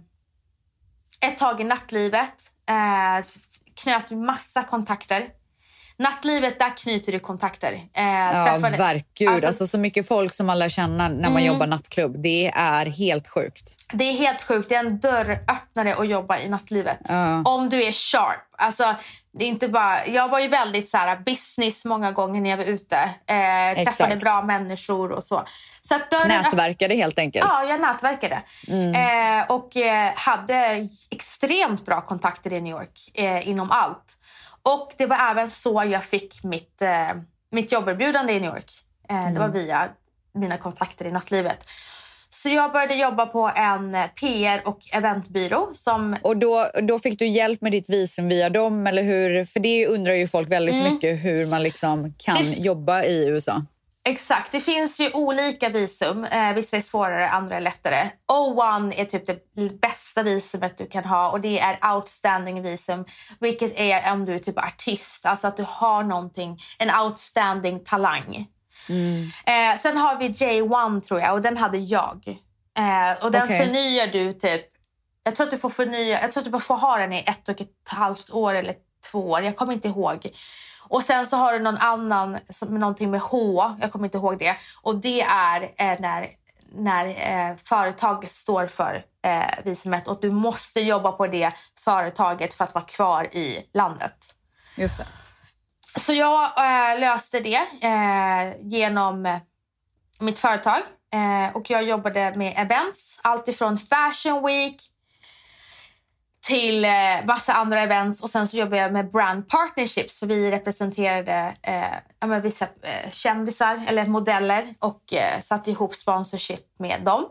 ett tag i nattlivet. Eh, knöt massa kontakter. Nattlivet, där knyter du kontakter. Eh, Ja, träffade- verkligen. Alltså, Alltså- så mycket folk som man lär känna när man jobbar nattklubb. Det är helt sjukt. Det är helt sjukt. Det är en dörröppnare att jobba i nattlivet. Ja. Om du är sharp. Alltså, det är inte bara, jag var ju väldigt så här, business många gånger när jag var ute. Eh, träffade bra människor och så. så att dörren Nätverkade helt enkelt. Ja, jag nätverkade. Eh, och eh, hade extremt bra kontakter i New York eh, inom allt. Och det var även så jag fick mitt, eh, mitt jobberbjudande i New York. Eh, Det var via mina kontakter i nattlivet. Så jag började jobba på en eh, PR och eventbyrå som Och då, då fick du hjälp med ditt visum via dem? Eller hur? För det undrar ju folk väldigt mycket hur man liksom kan Mm. Det- jobba i USA. Exakt, det finns ju olika visum. Eh, vissa är svårare, andra är lättare. O1 är typ det bästa visumet du kan ha och det är outstanding visum. Vilket är om du är typ artist, alltså att du har någonting, en outstanding talang. Eh, sen har vi J1 tror jag och den hade jag. Eh, och den Okej. förnyar du typ, jag tror att du får förnya, jag tror att du får ha den i ett och ett halvt år eller två år. Jag kommer inte ihåg. Och sen så har du någon annan som med någonting med H, jag kommer inte ihåg det. Och det är eh, när, när eh, företaget står för eh, visumet och du måste jobba på det företaget för att vara kvar i landet. Just det. Så jag eh, löste det eh, genom eh, mitt företag. Eh, och jag jobbade med events. Allt ifrån Fashion Week till eh, massa andra events. Och sen så jobbade jag med brand partnerships. För vi representerade eh, vissa eh, kändisar eller modeller. Och eh, satte ihop sponsorship med dem.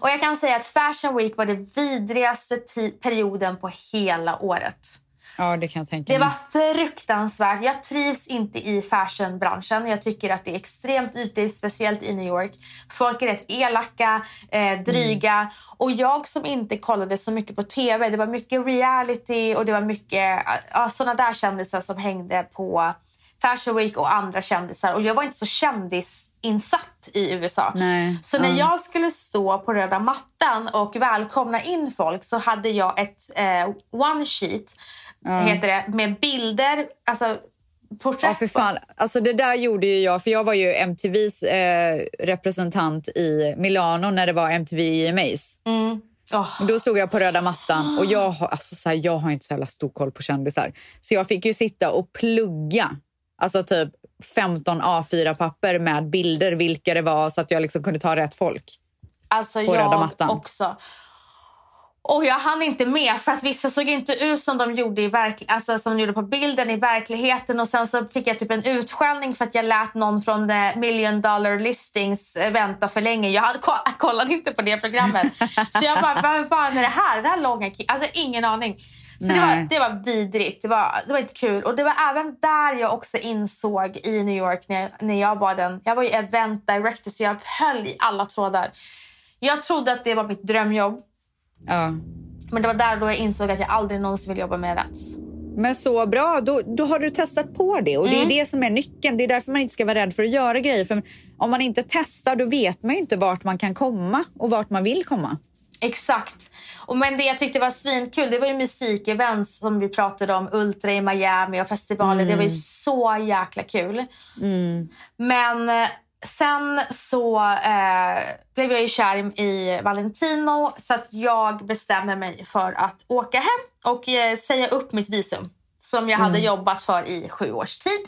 Och jag kan säga att Fashion Week var den vidrigaste perioden på hela året. Ja, det kan jag tänka Det mig. var fruktansvärt. Jag trivs inte i fashionbranschen. Jag tycker att det är extremt ytligt, speciellt i New York. Folk är rätt elaka, eh, dryga. Och jag som inte kollade så mycket på TV, det var mycket reality och det var mycket ja, såna där kändisar som hängde på Fashion Week och andra kändisar. Och jag var inte så kändisinsatt i USA. Nej, Så när ja. jag skulle stå på röda mattan och välkomna in folk så hade jag ett eh, one sheet heter det, med bilder, alltså porträtt. Ja, för fan. Alltså, det där gjorde ju jag, för jag var ju MTVs eh, representant i Milano när det var MTV EMAs. Mm. Och Då stod jag på röda mattan och jag har, alltså, så här, jag har inte så jävla stor koll på kändisar. Så jag fick ju sitta och plugga, alltså typ 15 A4-papper med bilder, vilka det var, så att jag liksom kunde ta rätt folk. Alltså På röda jag mattan. också. Och jag hann inte med för att vissa såg inte ut som de gjorde, i verk- alltså, som de gjorde på bilden i verkligheten. Och sen så fick jag typ en utskällning för att jag lät någon från the million dollar listings eh, vänta för länge. Jag kollade inte på det programmet. så jag bara, vad fan är det här? Det här långa ki-" Alltså ingen aning. Så det var, det var vidrigt. Det var, det var inte kul. Och det var även där jag också insåg i New York när jag, när jag var den. Jag var ju event director så jag höll i alla trådar. Jag trodde att det var mitt drömjobb. Ja. Men det var där då jag insåg att jag aldrig någonsin vill jobba med events. Men så bra, då, då har du testat på det. Och Det Mm. är det som är nyckeln. Det är därför man inte ska vara rädd för att göra grejer. För om man inte testar då vet man ju inte vart man kan komma och vart man vill komma. Exakt. Och men det jag tyckte var svinkul det var ju musikevents som vi pratade om. Ultra i Miami och festivaler. Det var ju så jäkla kul. Men eh, sen så eh, blev jag ju kär i, Valentino så att jag bestämde mig för att åka hem och eh, säga upp mitt visum som jag hade jobbat för i sju års tid.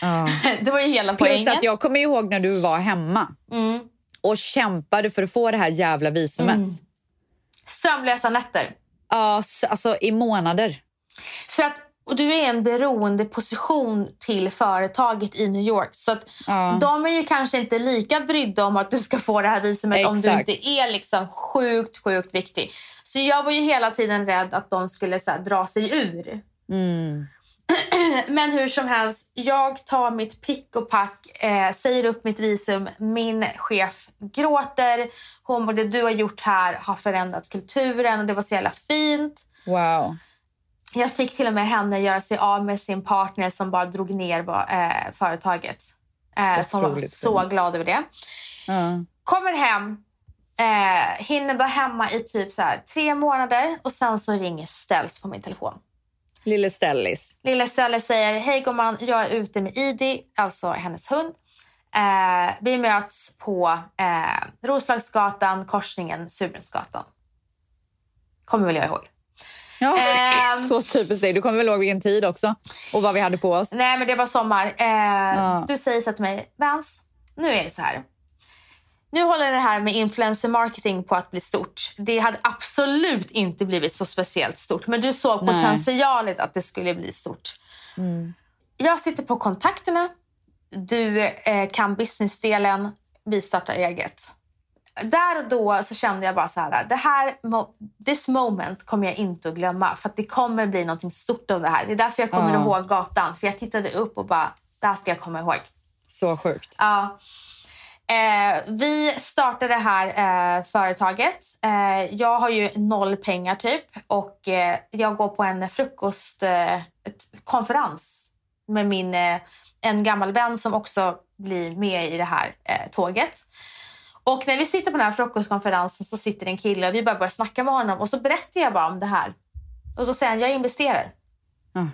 Ja. Det var ju hela Plus poängen. att jag kommer ihåg när du var hemma Mm. och kämpade för att få det här jävla visumet. Mm. Sömnlösa nätter. Ja, alltså i månader. För att och du är i en beroende position till företaget i New York. Så att Ja. de är ju kanske inte lika brydda om att du ska få det här visumet om du Exakt. inte är liksom sjukt, sjukt viktig. Så jag var ju hela tiden rädd att de skulle så här, dra sig ur. Mm. Men hur som helst, jag tar mitt pick och pack, eh, säger upp mitt visum. Min chef gråter. Hon bara, det du har gjort här har förändrat kulturen och det var så jävla fint. Wow. Jag fick till och med henne göra sig av med sin partner som bara drog ner eh, företaget. Eh, som var så glad över det. Ja. Kommer hem, eh, hinner vara hemma i typ så här, tre månader och sen så ringer Ställs på min telefon. Lille Stellis. Lilla Stelle säger, hej gumman, jag är ute med Idi, alltså hennes hund. Eh, vi möts på eh, Roslagsgatan, korsningen Surbrunnsgatan. Kommer väl jag ihåg. Ja, Ehm. så typiskt dig. Du kommer väl ihåg vilken tid också och vad vi hade på oss. Nej, men det var sommar. Eh, Ja. Du säger så till mig, Vans, nu är det så här. Nu håller det här med influencer marketing på att bli stort. Det hade absolut inte blivit så speciellt stort. Men du såg Nej. potentialet att det skulle bli stort. Jag sitter på kontakterna. Du eh, kan businessdelen. Vi startar eget. Där och då så kände jag bara så här. Det här this moment kommer jag inte att glömma. För att det kommer bli något stort av det här. Det är därför jag kommer Ja. ihåg gatan. För jag tittade upp och bara, det här ska jag komma ihåg. Så sjukt. Ja. Eh, vi startade det här eh, företaget. Eh, jag har ju noll pengar typ och eh, jag går på en frukostkonferens eh, med min, eh, en gammal vän som också blir med i det här tåget. Och när vi sitter på den här frukostkonferensen så sitter en kille och vi bara börjar snacka med honom och så berättar jag bara om det här. Och då säger han, jag investerar. Ja.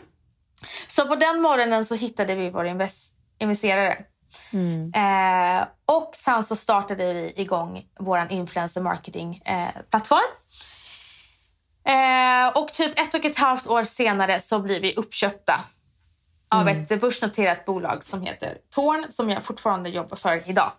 Så på den morgonen så hittade vi vår invest- investerare. Mm. Eh, och sen så startade vi igång vår influencer marketing eh. Eh, och typ ett och ett halvt år senare så blir vi uppköpta av ett börsnoterat bolag som heter Torn som jag fortfarande jobbar för idag.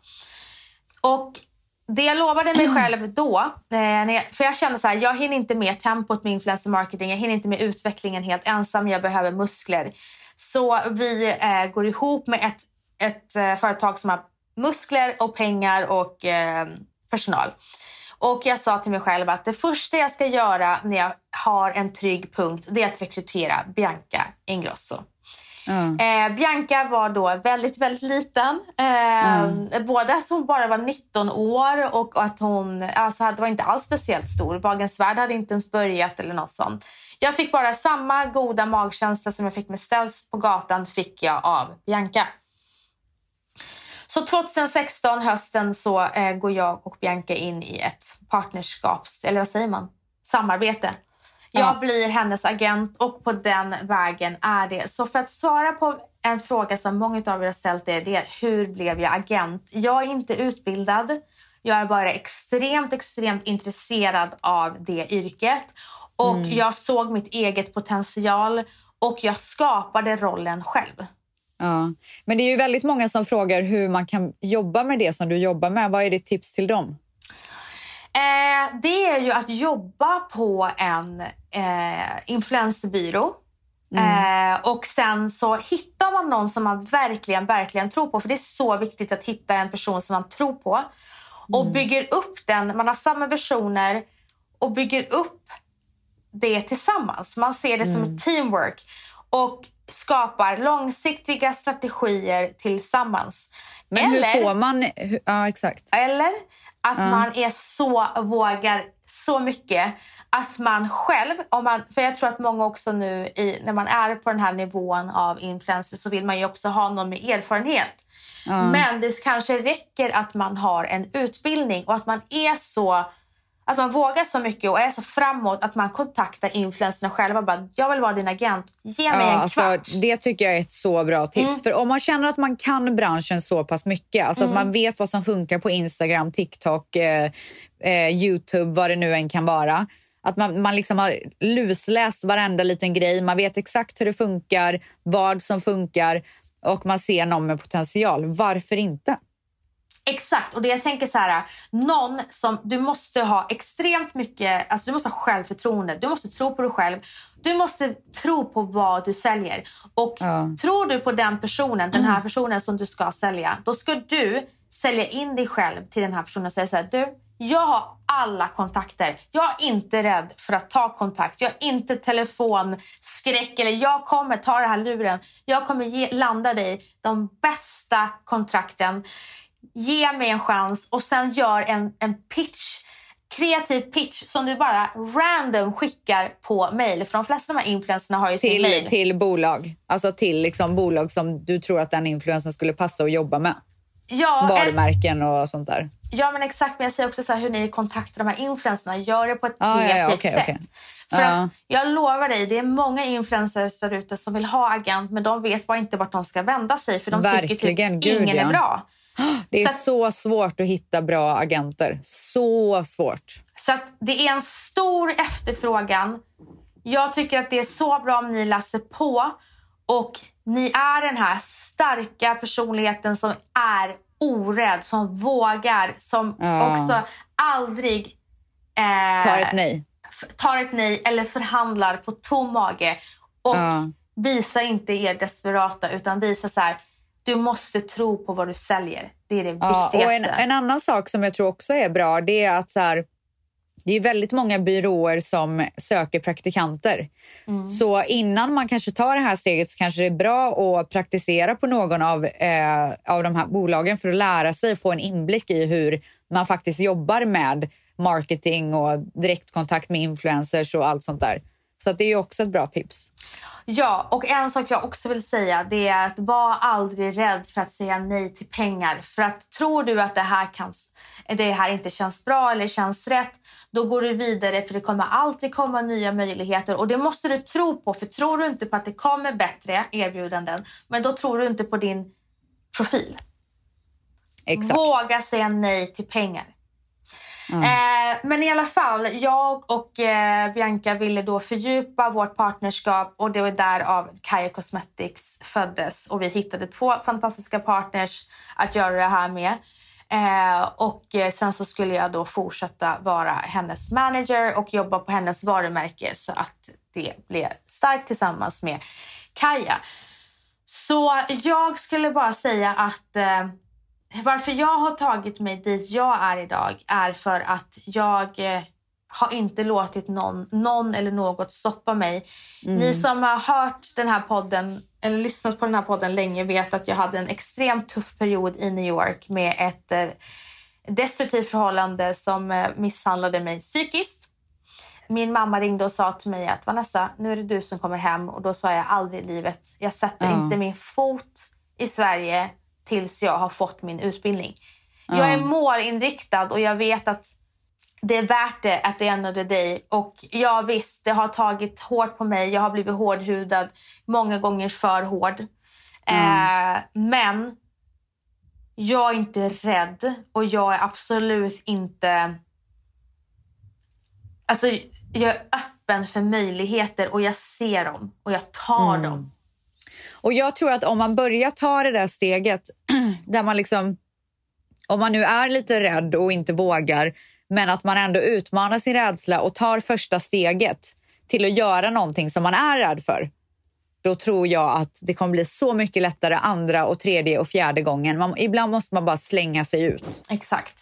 Och det jag lovade mig själv då, eh, för jag kände så här, jag hinner inte med tempot med influencer marketing, jag hinner inte med utvecklingen helt ensam, jag behöver muskler. Så vi eh, går ihop med ett, ett eh, företag som har muskler och pengar och eh, personal. Och jag sa till mig själv att det första jag ska göra när jag har en trygg punkt, det är att rekrytera Bianca Ingrosso. Ja. Eh, Bianca var då väldigt, väldigt liten. Eh, Både att hon bara var 19 år och att hon alltså, hade- var inte alls speciellt stor. Bagens värld hade inte ens börjat eller något sånt. Jag fick bara samma goda magkänsla som jag fick med ställs på gatan fick jag av Bianca. Så 2016, hösten, så eh, går jag och Bianca in i ett partnerskaps... Eller vad säger man? Samarbete. Jag Ja. blir hennes agent och på den vägen är det. Så för att svara på en fråga som många av er har ställt er, det är hur blev jag agent? Jag är inte utbildad. Jag är bara extremt, extremt intresserad av det yrket. Och jag såg mitt eget potential och jag skapade rollen själv. Ja. Men det är ju väldigt många som frågar hur man kan jobba med det som du jobbar med. Vad är ditt tips till dem? Eh, det är ju att jobba på en eh, influencerbyrå. Eh, och sen så hittar man någon som man verkligen, verkligen tror på. För det är så viktigt att hitta en person som man tror på. Och bygger upp den, man har samma versioner och bygger upp det tillsammans. Man ser det som ett teamwork och skapar långsiktiga strategier tillsammans. Men hur får man... Hur, ja, exakt. Eller att man är så, vågar så mycket att man själv, om man, för jag tror att många också nu i, när man är på den här nivån av influencer så vill man ju också ha någon med erfarenhet. Men det kanske räcker att man har en utbildning och att man är så att man vågar så mycket och är så framåt att man kontaktar influencerna själva bara, jag vill vara din agent, ge mig Ja, en alltså, kvart. det tycker jag är ett så bra tips. För om man känner att man kan branschen så pass mycket, alltså att man vet vad som funkar på Instagram, TikTok, eh, eh, Youtube, vad det nu än kan vara. Att man, man liksom har lusläst varenda liten grej, man vet exakt hur det funkar, vad som funkar och man ser någon med potential. Varför inte? Exakt, och det jag tänker så här, någon som du måste ha extremt mycket, alltså du måste ha självförtroende, du måste tro på dig själv, du måste tro på vad du säljer. Och Ja. tror du på den personen, den här personen som du ska sälja, då ska du sälja in dig själv till den här personen och säga så här, du, jag har alla kontakter. Jag är inte rädd för att ta kontakt. Jag är inte telefonskräck eller jag kommer ta den här luren. Jag kommer ge, landa dig de bästa kontrakten. Ge mig en chans och sen gör en, en pitch kreativ pitch som du bara random skickar på mail. För de flesta av de här influencerna har ju sin mail. Till, till bolag. Alltså till liksom bolag som du tror att den influensen skulle passa att jobba med. ja, en, Varumärken och sånt där. ja, men exakt. Men jag säger också så här, hur ni kontaktar de här influencerna. Gör det på ett Ja, ja, ja, kreativt okej, sätt. okej. För Ja. att jag lovar dig, det är många influencers där ute som vill ha agent men de vet bara inte vart de ska vända sig för de tycker Verkligen, typ gud, ingen ja. är bra. Det är Så så, svårt att hitta bra agenter. Så svårt. Så det är en stor efterfrågan. Jag tycker att det är så bra om ni läser på och ni är den här starka personligheten som är orädd, som vågar, som Ja. också aldrig eh, Ta ett nej. tar ett nej eller förhandlar på tom mage. Och Ja. visa inte er desperata utan visa så här, du måste tro på vad du säljer. Det är det Ja, viktigaste. och en, en annan sak som jag tror också är bra det är att så här, det är väldigt många byråer som söker praktikanter. Mm. Så innan man kanske tar det här steget så kanske det är bra att praktisera på någon av, eh, av de här bolagen för att lära sig och få en inblick i hur man faktiskt jobbar med marketing och direktkontakt med influencers och allt sånt där. Så det är också ett bra tips. Ja, och en sak jag också vill säga det är att var aldrig rädd för att säga nej till pengar. För att tror du att det här, kan, det här inte känns bra eller känns rätt, då går du vidare för det kommer alltid komma nya möjligheter och det måste du tro på. För tror du inte på att det kommer bättre erbjudanden, men då tror du inte på din profil. Exakt. Våga säga nej till pengar. Eh, men i alla fall, jag och eh, Bianca ville då fördjupa vårt partnerskap och det var därav Kaja Cosmetics föddes. Och vi hittade två fantastiska partners att göra det här med. Eh, och eh, sen så skulle jag då fortsätta vara hennes manager och jobba på hennes varumärke så att det blev starkt tillsammans med Kaja. Så jag skulle bara säga att eh, varför jag har tagit mig dit jag är idag är för att jag eh, har inte låtit någon, någon eller något stoppa mig. Ni som har hört den här podden eller lyssnat på den här podden länge vet att jag hade en extremt tuff period i New York med ett eh, destruktivt förhållande som eh, misshandlade mig psykiskt. Min mamma ringde och sa till mig att Vanessa, nu är det du som kommer hem. Och då sa jag aldrig i livet, jag sätter Ja. inte min fot i Sverige tills jag har fått min utbildning. Jag är målinriktad och jag vet att det är värt det at the end of the day. Och ja visst, det har tagit hårt på mig. Jag har blivit hårdhudad, många gånger för hård. Eh, men jag är inte rädd och jag är absolut inte... Alltså, jag är öppen för möjligheter och jag ser dem och jag tar dem. Och jag tror att om man börjar ta det där steget där man liksom, om man nu är lite rädd och inte vågar, men att man ändå utmanar sin rädsla och tar första steget till att göra någonting som man är rädd för. Då tror jag att det kommer bli så mycket lättare andra och tredje och fjärde gången. Man, ibland måste man bara slänga sig ut. Exakt.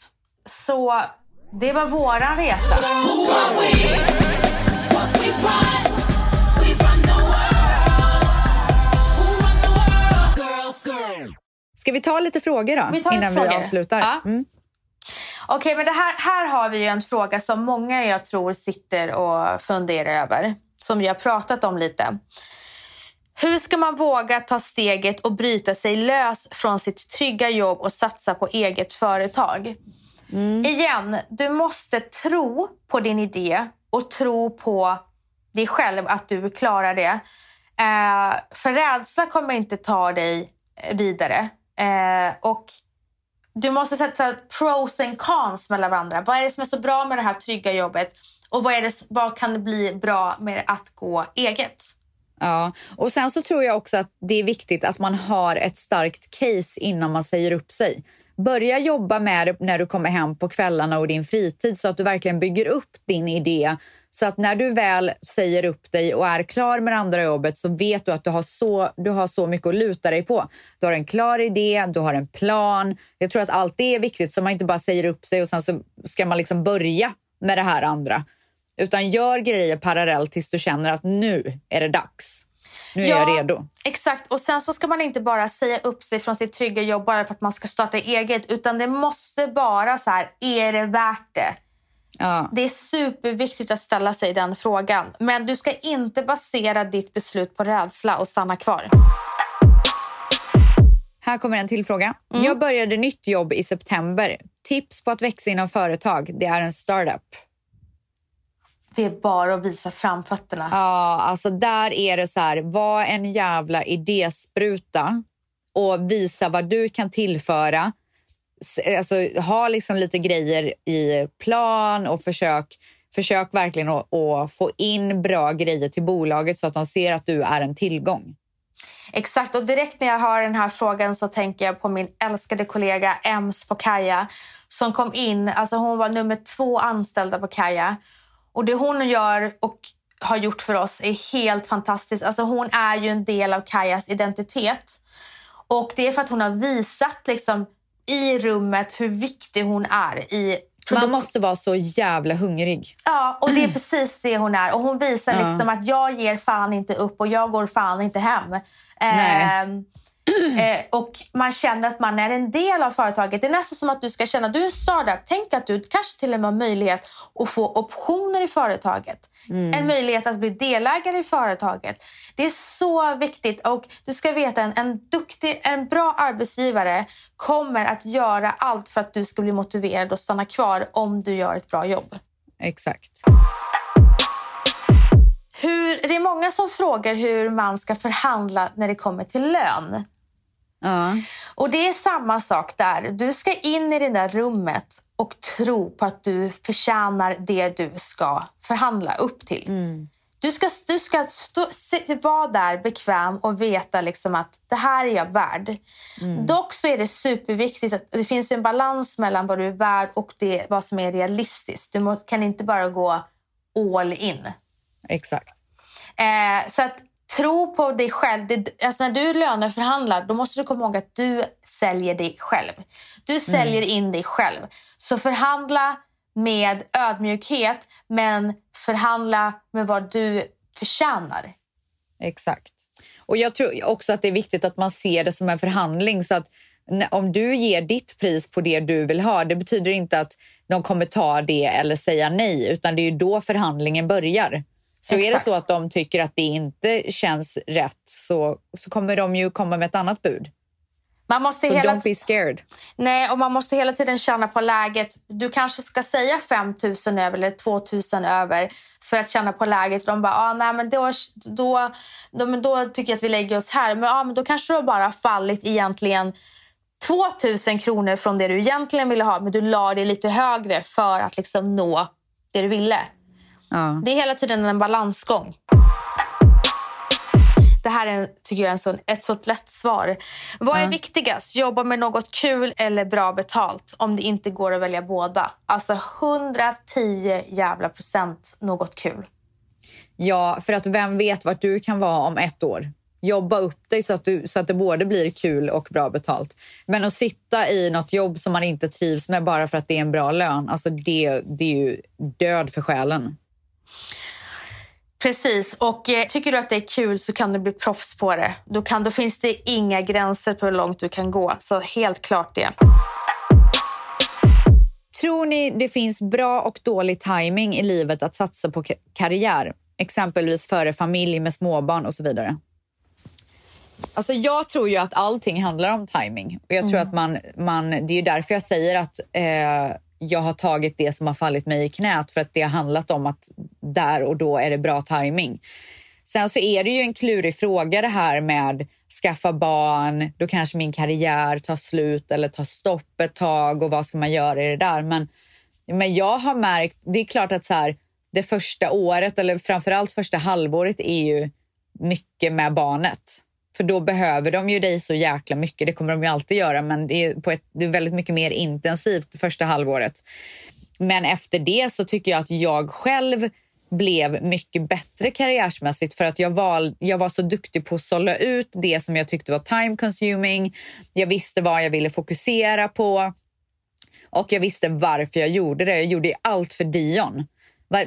Så det var våran resa. Ska vi ta lite frågor då? Vi innan vi frågor. avslutar. Ja. Mm. Okej, men det här, här har vi ju en fråga som många jag tror sitter och funderar över. Som vi har pratat om lite. Hur ska man våga ta steget och bryta sig lös från sitt trygga jobb och satsa på eget företag? Igen, du måste tro på din idé och tro på dig själv att du klarar det. Eh, för rädsla kommer inte ta dig vidare. Eh, och du måste sätta pros and cons mellan varandra. Vad är det som är så bra med det här trygga jobbet? Och vad, är det, vad kan det bli bra med att gå eget? Ja, och sen så tror jag också att det är viktigt att man har ett starkt case innan man säger upp sig. Börja jobba med det när du kommer hem på kvällarna och din fritid så att du verkligen bygger upp din idé. Så att när du väl säger upp dig och är klar med det andra jobbet så vet du att du har så, du har så mycket att luta dig på. Du har en klar idé, du har en plan. Jag tror att allt det är viktigt så man inte bara säger upp sig och sen så ska man liksom börja med det här andra. Utan gör grejer parallellt tills du känner att nu är det dags. Nu är jag redo. Exakt. Och sen så ska man inte bara säga upp sig från sitt trygga jobb bara för att man ska starta eget. Utan det måste vara så här, är det värt det? Ja. Det är superviktigt att ställa sig den frågan. Men du ska inte basera ditt beslut på rädsla och stanna kvar. Här kommer en till fråga. Mm. Jag började nytt jobb i september. Tips på att växa inom företag. Det är en startup. Det är bara att visa framfötterna. Ja, alltså där är det så här. Var en jävla idéspruta och visa vad du kan tillföra. Alltså, ha liksom lite grejer i plan och försök, försök verkligen att, att få in bra grejer till bolaget så att de ser att du är en tillgång. Exakt, och direkt när jag hör den här frågan så tänker jag på min älskade kollega Ems på Kaja som kom in, alltså hon var nummer två anställda på Kaja. Och det hon gör och har gjort för oss är helt fantastiskt. Alltså hon är ju en del av Kajas identitet. Och det är för att hon har visat liksom i rummet hur viktig hon är i Man måste vara så jävla hungrig. Ja, och det är precis det hon är. Och hon visar Ja. liksom att jag ger fan inte upp och jag går fan inte hem. Nej. Eh, och man känner att man är en del av företaget. Det är nästan som att du ska känna att du är startup. Tänk att du kanske till och med har möjlighet att få optioner i företaget. En möjlighet att bli delägare i företaget. Det är så viktigt. Och du ska veta en, en duktig, en bra arbetsgivare kommer att göra allt för att du ska bli motiverad och stanna kvar om du gör ett bra jobb. Exakt. Hur, det är många som frågar hur man ska förhandla när det kommer till lön. Ja. Och det är samma sak där. Du ska in i det där rummet och tro på att du förtjänar det du ska förhandla upp till. Du ska, du ska stå, se, vara där bekväm och veta liksom att det här är jag värd. Dock så är det superviktigt att det finns en balans mellan vad du är värd och det, vad som är realistiskt. Du må, kan inte bara gå all in. Exakt. Eh, så att tro på dig själv. Det, alltså när du löneförhandlar då måste du komma ihåg att du säljer dig själv. Du säljer in dig själv. Så förhandla med ödmjukhet men förhandla med vad du förtjänar. Exakt. Och Jag tror också att det är viktigt att man ser det som en förhandling. Så att om du ger ditt pris på det du vill ha, det betyder inte att de kommer ta det eller säga nej, utan det är ju då förhandlingen börjar. Så är det Exakt. så att de tycker att det inte känns rätt så, så kommer de ju komma med ett annat bud. Man måste, Så hela, don't be scared. nej, och man måste hela tiden känna på läget. Du kanske ska säga 5 000 över eller 2 000 över för att känna på läget. De bara, ah, nej, men då, då, då, men då tycker jag att vi lägger oss här. Men, ah, men då kanske du har bara fallit egentligen 2 000 kronor från det du egentligen ville ha men du la det lite högre för att liksom nå det du ville. Ja. Det är hela tiden en balansgång. Det här är, tycker jag är en sån, ett så lätt svar. Vad är Ja. viktigast? Jobba med något kul eller bra betalt? Om det inte går att välja båda. Alltså 110 jävla procent något kul. Ja, för att vem vet vart du kan vara om ett år? Jobba upp dig så att, du, så att det både blir kul och bra betalt. Men att sitta i något jobb som man inte trivs med bara för att det är en bra lön, alltså det, det är ju död för själen. Precis, och eh, tycker du att det är kul så kan du bli proffs på det. Då, kan, då finns det inga gränser på hur långt du kan gå. Så helt klart det. Tror ni det finns bra och dålig timing i livet att satsa på ka- karriär? Exempelvis före familj med småbarn och så vidare. Alltså jag tror ju att allting handlar om timing. Och jag tror att man, man, det är ju därför jag säger att eh, jag har tagit det som har fallit mig i knät för att det har handlat om att där och då är det bra timing. Sen så är det ju en klurig fråga det här med skaffa barn, då kanske min karriär tar slut eller tar stopp ett tag och vad ska man göra i det där? Men, men jag har märkt, det är klart att så här, det första året eller framförallt första halvåret är ju mycket med barnet. För då behöver de ju dig så jäkla mycket. Det kommer de ju alltid göra, men det är, på ett, det är väldigt mycket mer intensivt det första halvåret. Men efter det så tycker jag att jag själv blev mycket bättre karriärsmässigt för att jag var, jag var så duktig på att sålla ut det som jag tyckte var time consuming. Jag visste vad jag ville fokusera på och jag visste varför jag gjorde det. Jag gjorde allt för Dion.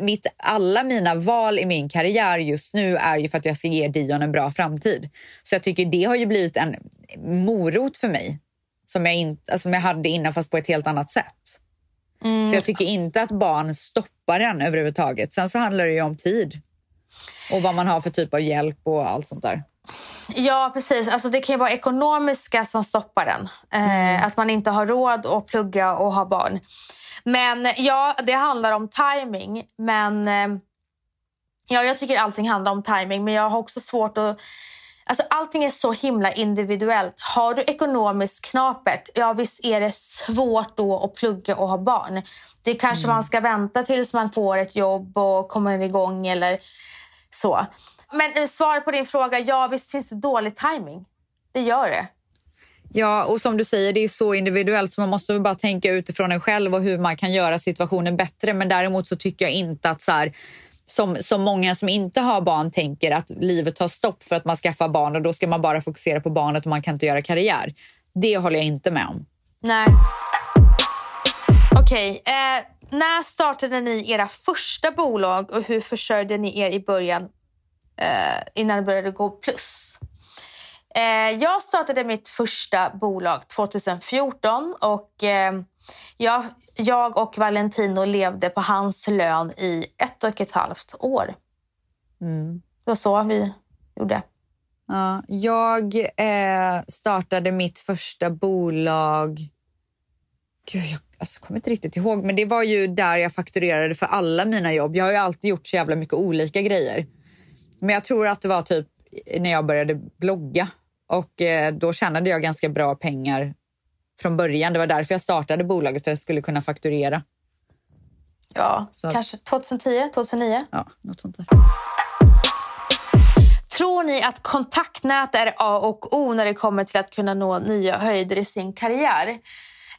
Mitt, alla mina val i min karriär just nu är ju för att jag ska ge Dion en bra framtid. Så jag tycker det har ju blivit en morot för mig som jag, inte, alltså, som jag hade innan fast på ett helt annat sätt. Så jag tycker inte att barn stoppar en överhuvudtaget. Sen så handlar det ju om tid och vad man har för typ av hjälp och allt sånt där. Ja, precis. Alltså, det kan ju vara ekonomiska som stoppar den. Eh, Att man inte har råd att plugga och ha barn. Men ja, det handlar om timing. Men eh, ja, jag tycker allting handlar om timing. Men jag har också svårt att... Alltså, allting är så himla individuellt. Har du ekonomiskt knapert, ja visst är det svårt då att plugga och ha barn. Det kanske man ska vänta tills man får ett jobb och kommer igång eller så. Men eh, svar på din fråga, ja visst finns det dålig timing. Det gör det. Ja, och som du säger, det är så individuellt så man måste bara tänka utifrån en själv och hur man kan göra situationen bättre. Men däremot så tycker jag inte att så här, som, som många som inte har barn tänker att livet tar stopp för att man skaffar barn och då ska man bara fokusera på barnet och man kan inte göra karriär. Det håller jag inte med om. Nej. Okej, eh, när startade ni era första bolag och hur försörjde ni er i början eh, innan det började gå plus? Eh, jag startade mitt första bolag 2014 och eh, jag, jag och Valentino levde på hans lön i ett och ett halvt år. Det var så vi gjorde. Ja, jag eh, startade mitt första bolag... Gud, jag alltså, kommer inte riktigt ihåg, men det var ju där jag fakturerade för alla mina jobb. Jag har ju alltid gjort så jävla mycket olika grejer. Men jag tror att det var typ när jag började blogga och eh, då tjänade jag ganska bra pengar från början. Det var därför jag startade bolaget, för att jag skulle kunna fakturera. Ja, Så- kanske 2010, 2009. Ja, något sånt där. Tror ni att kontaktnät är A och O när det kommer till att kunna nå nya höjder i sin karriär?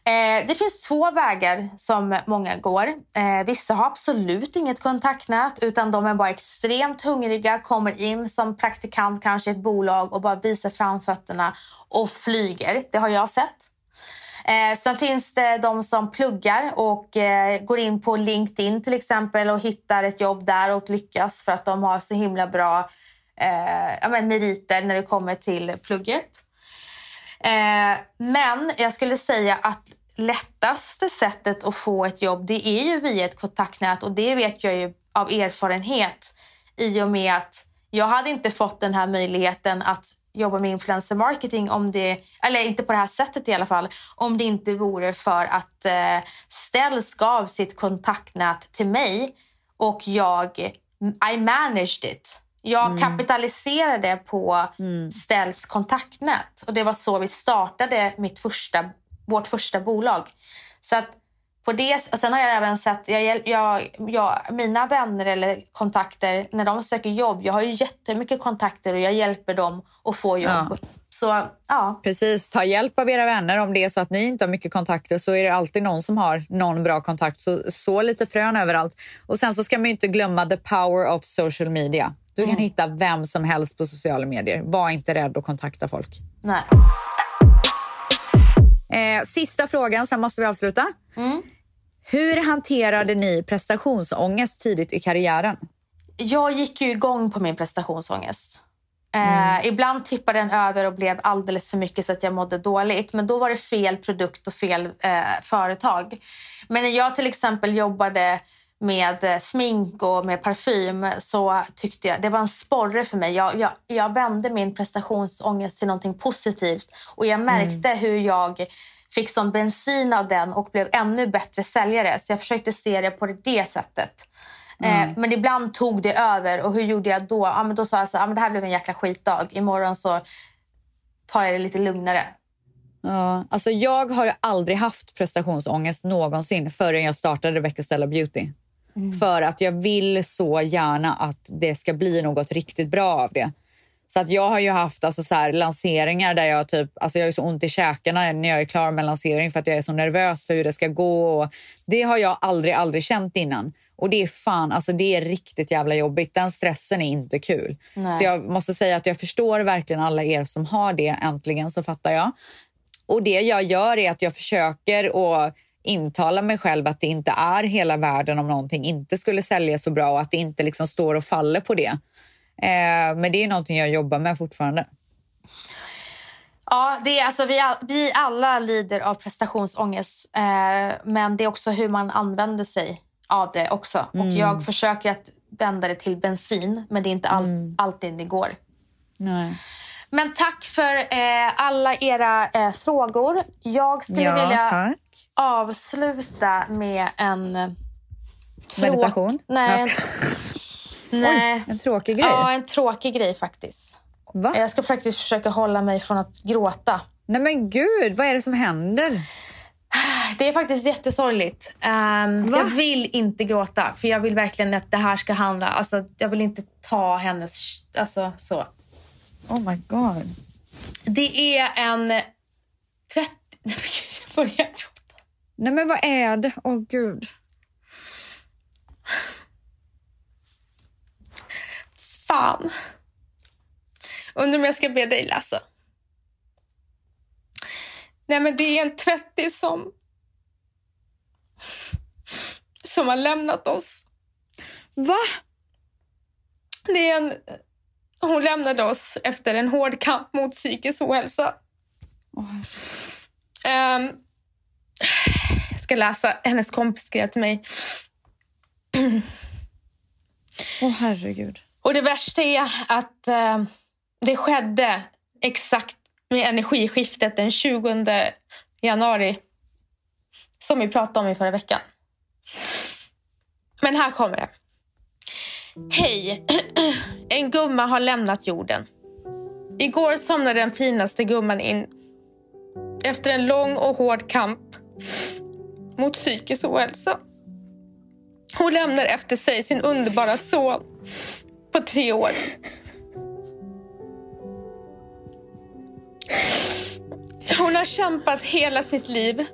Eh, det finns två vägar som många går. Eh, vissa har absolut inget kontaktnät utan de är bara extremt hungriga, kommer in som praktikant kanske i ett bolag och bara visar framfötterna och flyger. Det har jag sett. Eh, sen finns det de som pluggar och eh, går in på LinkedIn till exempel och hittar ett jobb där och lyckas för att de har så himla bra eh, ja, men meriter när det kommer till plugget. Eh, men jag skulle säga att lättaste sättet att få ett jobb det är ju via ett kontaktnät och det vet jag ju av erfarenhet i och med att jag hade inte fått den här möjligheten att jobba med influencer marketing om det, eller inte på det här sättet i alla fall, om det inte vore för att eh, Stells gav sitt kontaktnät till mig och jag, I managed it. Jag kapitaliserade på Stells kontaktnät. Och det var så vi startade mitt första, vårt första bolag. Så att på det, och sen har jag även sett, jag, jag, jag, mina vänner eller kontakter, när de söker jobb, jag har ju jättemycket kontakter och jag hjälper dem att få jobb. Ja. Så ja, Precis, ta hjälp av era vänner. Om det är så att ni inte har mycket kontakter så är det alltid någon som har någon bra kontakt. Så, så lite frön överallt. Och sen så ska man inte glömma the power of social media. Du kan hitta vem som helst på sociala medier. Var inte rädd att kontakta folk. nej. Eh, sista frågan, sen måste vi avsluta. Hur hanterade ni prestationsångest tidigt i karriären? Jag gick ju igång på min prestationsångest. Eh, ibland tippade den över och blev alldeles för mycket så att jag mådde dåligt. Men då var det fel produkt och fel eh, företag. Men när jag till exempel jobbade med eh, smink och med parfym så tyckte jag det var en sporre för mig. Jag, jag, jag vände min prestationsångest till någonting positivt och jag märkte hur jag fick som bensin av den och blev ännu bättre säljare. Så jag försökte se det på det sättet. Eh, men ibland tog det över och hur gjorde jag då? Ja, men då sa jag så ja, men det här blev en jäkla skitdag. Imorgon så tar jag det lite lugnare. Ja, alltså jag har aldrig haft prestationsångest någonsin förrän jag startade Becka Stella Beauty. För att jag vill så gärna att det ska bli något riktigt bra av det. Så att jag har ju haft alltså så här, lanseringar där jag typ, alltså jag har så ont i käkarna när jag är klar med lansering för att jag är så nervös för hur det ska gå. Det har jag aldrig, aldrig känt innan. Och det är fan, alltså det är riktigt jävla jobbigt. Den stressen är inte kul. Nej. Så jag måste säga att jag förstår verkligen alla er som har det. Äntligen så fattar jag. Och det jag gör är att jag försöker att intala mig själv att det inte är hela världen om någonting inte skulle sälja så bra och att det inte liksom står och faller på det. Eh, men det är någonting jag jobbar med fortfarande. Ja, det är, alltså, vi, all, vi alla lider av prestationsångest. Eh, men det är också hur man använder sig av det också. Och jag försöker att vända det till bensin, men det är inte all, alltid det går. Nej. Men tack för eh, alla era eh, frågor. Jag skulle Ja, vilja tack. avsluta med en... eh, Trå- Meditation? Nej. Nej. Oj, en tråkig grej. Ja, en tråkig grej faktiskt. Va? Jag ska faktiskt försöka hålla mig från att gråta. Nej men gud, vad är det som händer? Det är faktiskt jättesorgligt. Um, jag vill inte gråta, för jag vill verkligen att det här ska handla... Alltså, jag vill inte ta hennes... Alltså, så. Oh my god. Det är en tvätt... Nej, men gud, jag börjar gråta. Nej men vad är det? Åh gud. Fan. Undrar om jag ska be dig läsa. Nej, men det är en tvättis som... Som har lämnat oss. Va? Det är en... Hon lämnade oss efter en hård kamp mot psykisk ohälsa. Ehm, jag ska läsa. Hennes kompis skrev till mig. Åh herregud. Och det värsta är att eh, det skedde exakt med energiskiftet den 20 januari. Som vi pratade om i förra veckan. Men här kommer det. Hej! En gumma har lämnat jorden. Igår somnade den finaste gumman in. Efter en lång och hård kamp mot psykisk ohälsa. Hon lämnar efter sig sin underbara son på tre år. Hon har kämpat hela sitt liv.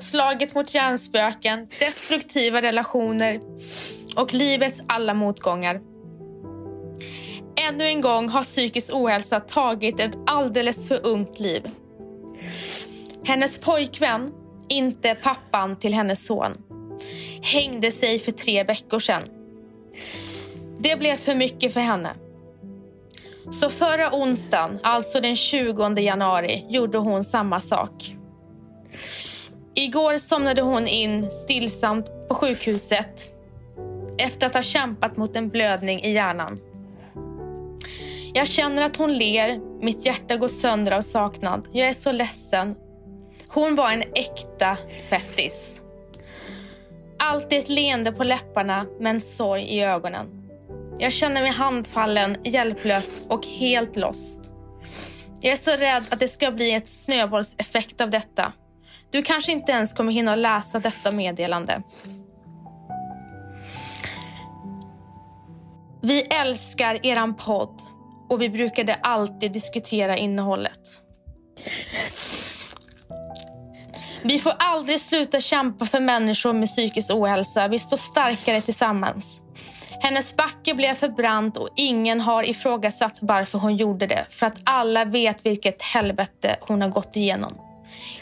Slagit mot hjärnspöken, destruktiva relationer och livets alla motgångar. Ännu en gång har psykisk ohälsa tagit ett alldeles för ungt liv. Hennes pojkvän, inte pappan till hennes son, hängde sig för tre veckor sedan. Det blev för mycket för henne. Så förra onsdagen, alltså den 20 januari, gjorde hon samma sak. Igår somnade hon in stillsamt på sjukhuset efter att ha kämpat mot en blödning i hjärnan. Jag känner att hon ler, mitt hjärta går sönder av saknad. Jag är så ledsen. Hon var en äkta tvättis. Alltid ett leende på läpparna men sorg i ögonen. Jag känner mig handfallen, hjälplös och helt lost. Jag är så rädd att det ska bli ett snöbollseffekt av detta. Du kanske inte ens kommer hinna läsa detta meddelande. Vi älskar eran podd och vi brukade alltid diskutera innehållet. Vi får aldrig sluta kämpa för människor med psykisk ohälsa. Vi står starkare tillsammans. Hennes backe blev förbrant och ingen har ifrågasatt varför hon gjorde det. För att alla vet vilket helvete hon har gått igenom.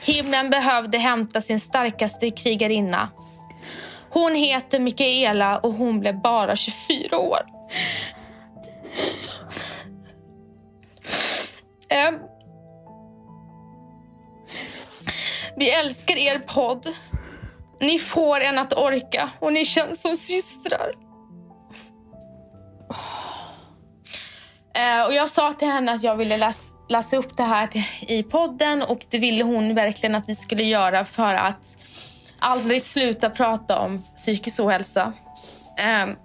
Himlen behövde hämta sin starkaste krigarinna. Hon heter Mikaela och hon blev bara 24 år. Vi älskar er podd. Ni får en att orka och ni känns som systrar. Eh, och jag sa till henne att jag ville läsa, läsa upp det här i podden och det ville hon verkligen att vi skulle göra för att aldrig sluta prata om psykisk ohälsa. Ehm.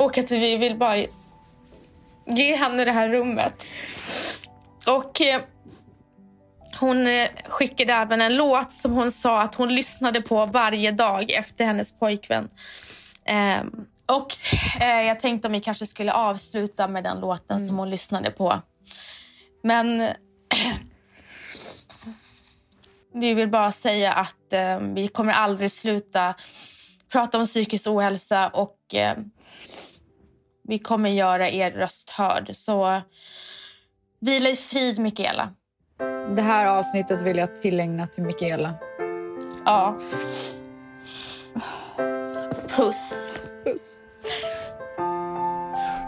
och att vi vill bara ge henne det här rummet. Och eh, hon eh, skickade även en låt som hon sa att hon lyssnade på varje dag efter hennes pojkvän. Ehm, och eh, jag tänkte om vi kanske skulle avsluta med den låten som hon lyssnade på. Men vi vill bara säga att eh, vi kommer aldrig sluta prata om psykisk ohälsa och eh, vi kommer göra er röst hörd. Så vila i frid, Mikaela. Det här avsnittet vill jag tillägna till Mikaela. Ja. Puss. Puss.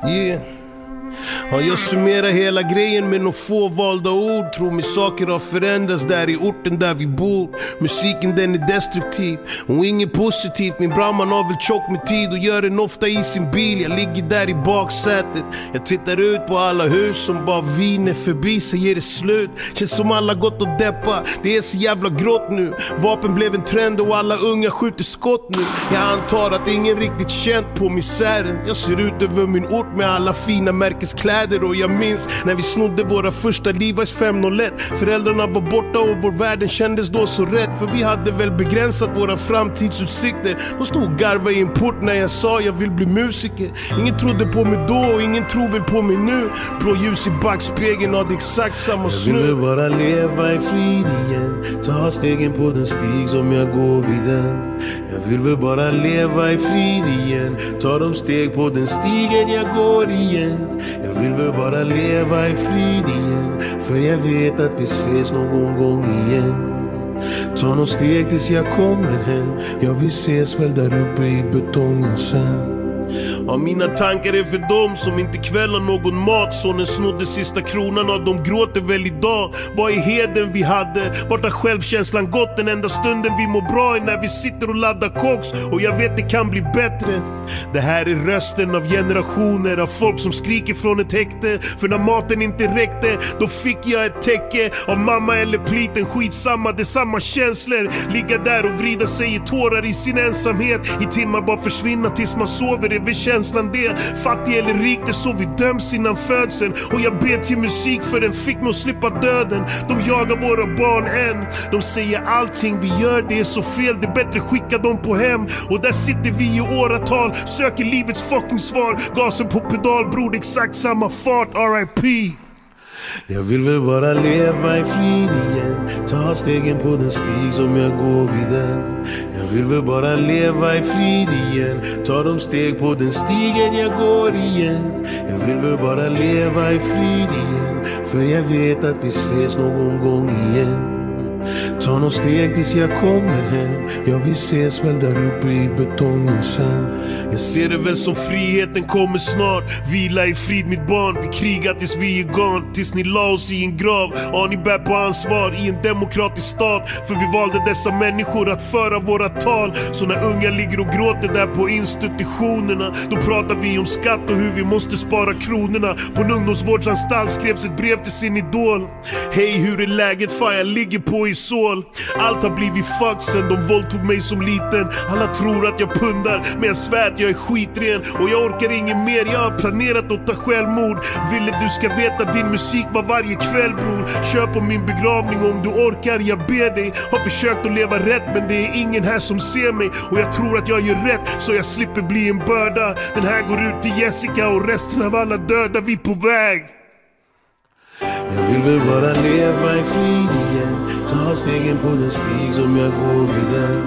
Yeah. Ja, jag summerar hela grejen med några få valda ord? Tror mig saker har förändrats där i orten där vi bor. Musiken den är destruktiv och inget positivt. Min brandman har väl tjock med tid och gör den ofta i sin bil. Jag ligger där i baksätet. Jag tittar ut på alla hus som bara viner förbi så ger det slut. Känns som alla gått och deppa Det är så jävla grått nu. Vapen blev en trend och alla unga skjuter skott nu. Jag antar att ingen riktigt känt på misären. Jag ser ut över min ort med alla fina märkeskläder och jag minns när vi snodde våra första Levi's 501 Föräldrarna var borta och vår världen kändes då så rädd För vi hade väl begränsat våra framtidsutsikter. De stod och garvade i en port när jag sa jag vill bli musiker. Ingen trodde på mig då och ingen tror väl på mig nu. Blå ljus i backspegeln har exakt samma snurr Jag vill bara leva i frid igen. Ta stegen på den stig som jag går vid den. Jag vill väl bara leva i frid igen. Ta de steg på den stigen jag går igen. Jag vill vill bara leva i frid igen. För jag vet att vi ses någon gång igen. Ta något steg tills jag kommer hem. Ja, vi ses väl där uppe i betongen sen. Ja, mina tankar är för dem som inte kvällar någon mat. Sonen snodde sista kronan av dem, gråter väl idag. Vad är heden vi hade? Vart har självkänslan gått? Den enda stunden vi mår bra är när vi sitter och laddar koks. Och jag vet det kan bli bättre. Det här är rösten av generationer av folk som skriker från ett häkte. För när maten inte räckte, då fick jag ett täcke. Av mamma eller pliten, skitsamma, det är samma känslor. Ligga där och vrida sig i tårar i sin ensamhet. I timmar bara försvinna tills man sover, är väl känslan det? Fattig eller rik, det är så vi döms innan födseln. Och jag ber till musik för den fick mig att slippa döden. De jagar våra barn än. De säger allting vi gör det är så fel, det är bättre skicka dem på hem. Och där sitter vi i åratal, söker livets fucking svar. Gasen på pedal bror, exakt samma fart, RIP jag vill väl bara leva i frid igen. Ta stegen på den stig som jag går vid den. Jag vill väl bara leva i frid igen. Ta de steg på den stigen jag går igen. Jag vill väl bara leva i frid igen. För jag vet att vi ses någon gång igen. Ta några steg tills jag kommer hem. Ja, vi ses väl där uppe i betongen sen Jag ser det väl som friheten kommer snart. Vila i frid mitt barn. Vi krigar tills vi är gone. Tills ni la oss i en grav. Ja, ni bär på ansvar i en demokratisk stat. För vi valde dessa människor att föra våra tal. Så när unga ligger och gråter där på institutionerna Då pratar vi om skatt och hur vi måste spara kronorna. På en ungdomsvårdsanstalt skrevs ett brev till sin idol. Hej, hur är läget? Fan, jag ligger på i koll. Allt har blivit fuck sen de våldtog mig som liten. Alla tror att jag pundar, men jag svär att jag är skitren. Och jag orkar inget mer, jag har planerat att ta självmord. Ville du ska veta din musik var varje kväll bror. Kör på min begravning om du orkar, jag ber dig. Har försökt att leva rätt men det är ingen här som ser mig. Och jag tror att jag gör rätt så jag slipper bli en börda. Den här går ut till Jessica och resten av alla döda, vi på väg. Jag vill väl bara leva i frid igen. Ta stegen på den stig som jag går vid den.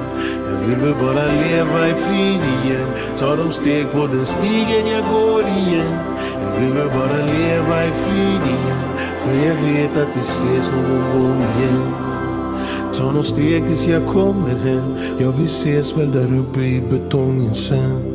Jag vill väl bara leva i frid igen. Ta de steg på den stigen jag går igen. Jag vill väl bara leva i frid igen. För jag vet att vi ses någon gång igen. Ta några steg tills jag kommer hem. Ja, vi ses väl där uppe i betongen sen.